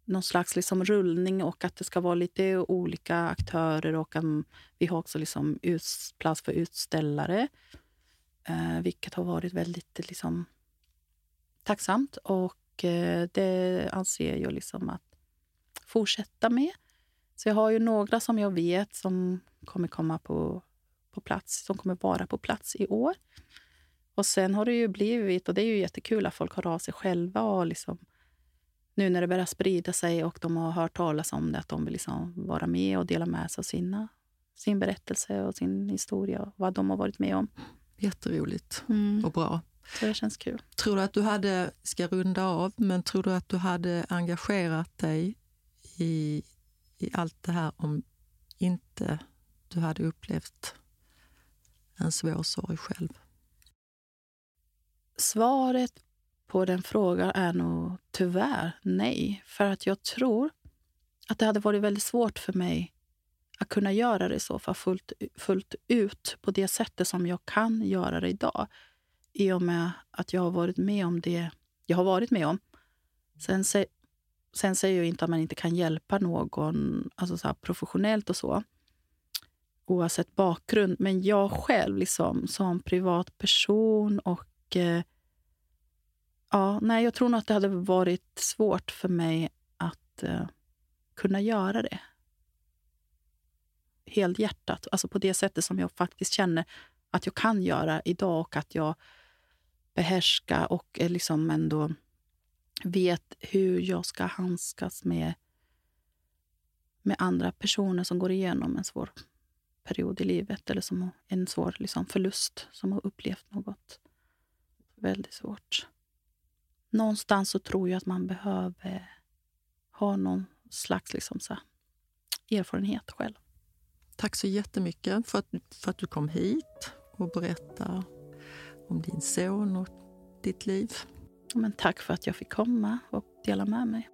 någon slags liksom rullning och att det ska vara lite olika aktörer. och Vi har också liksom plats för utställare, eh, vilket har varit väldigt liksom, tacksamt. Och eh, det anser jag liksom att fortsätta med. Så jag har ju några som jag vet som kommer komma på, på plats, som kommer vara på plats i år. Och sen har det ju blivit, och det är ju jättekul att folk hör av sig själva och liksom nu när det börjar sprida sig och de har hört talas om det, att de vill liksom vara med och dela med sig av sina, sin berättelse och sin historia och vad de har varit med om. Jätteroligt Mm. och bra. Så det känns kul. Tror du att du hade, ska runda av, men tror du att du hade engagerat dig i, i allt det här om inte du hade upplevt en svår sorg själv? Svaret på den frågan är nog tyvärr nej. För att jag tror att det hade varit väldigt svårt för mig att kunna göra det så för fullt, fullt ut på det sättet som jag kan göra det idag. I och med att jag har varit med om det jag har varit med om. Sen, sen säger jag inte att man inte kan hjälpa någon alltså så här professionellt och så. Oavsett bakgrund. Men jag själv liksom, som privatperson och eh, Ja, nej, jag tror nog att det hade varit svårt för mig att eh, kunna göra det. Helhjärtat, alltså på det sättet som jag faktiskt känner att jag kan göra idag och att jag behärskar och liksom ändå vet hur jag ska handskas med, med andra personer som går igenom en svår period i livet eller som en svår liksom, förlust, som har upplevt något väldigt svårt. Någonstans så tror jag att man behöver ha någon slags liksom, så erfarenhet själv. Tack så jättemycket för att, för att du kom hit och berättade om din son och ditt liv. Men tack för att jag fick komma och dela med mig.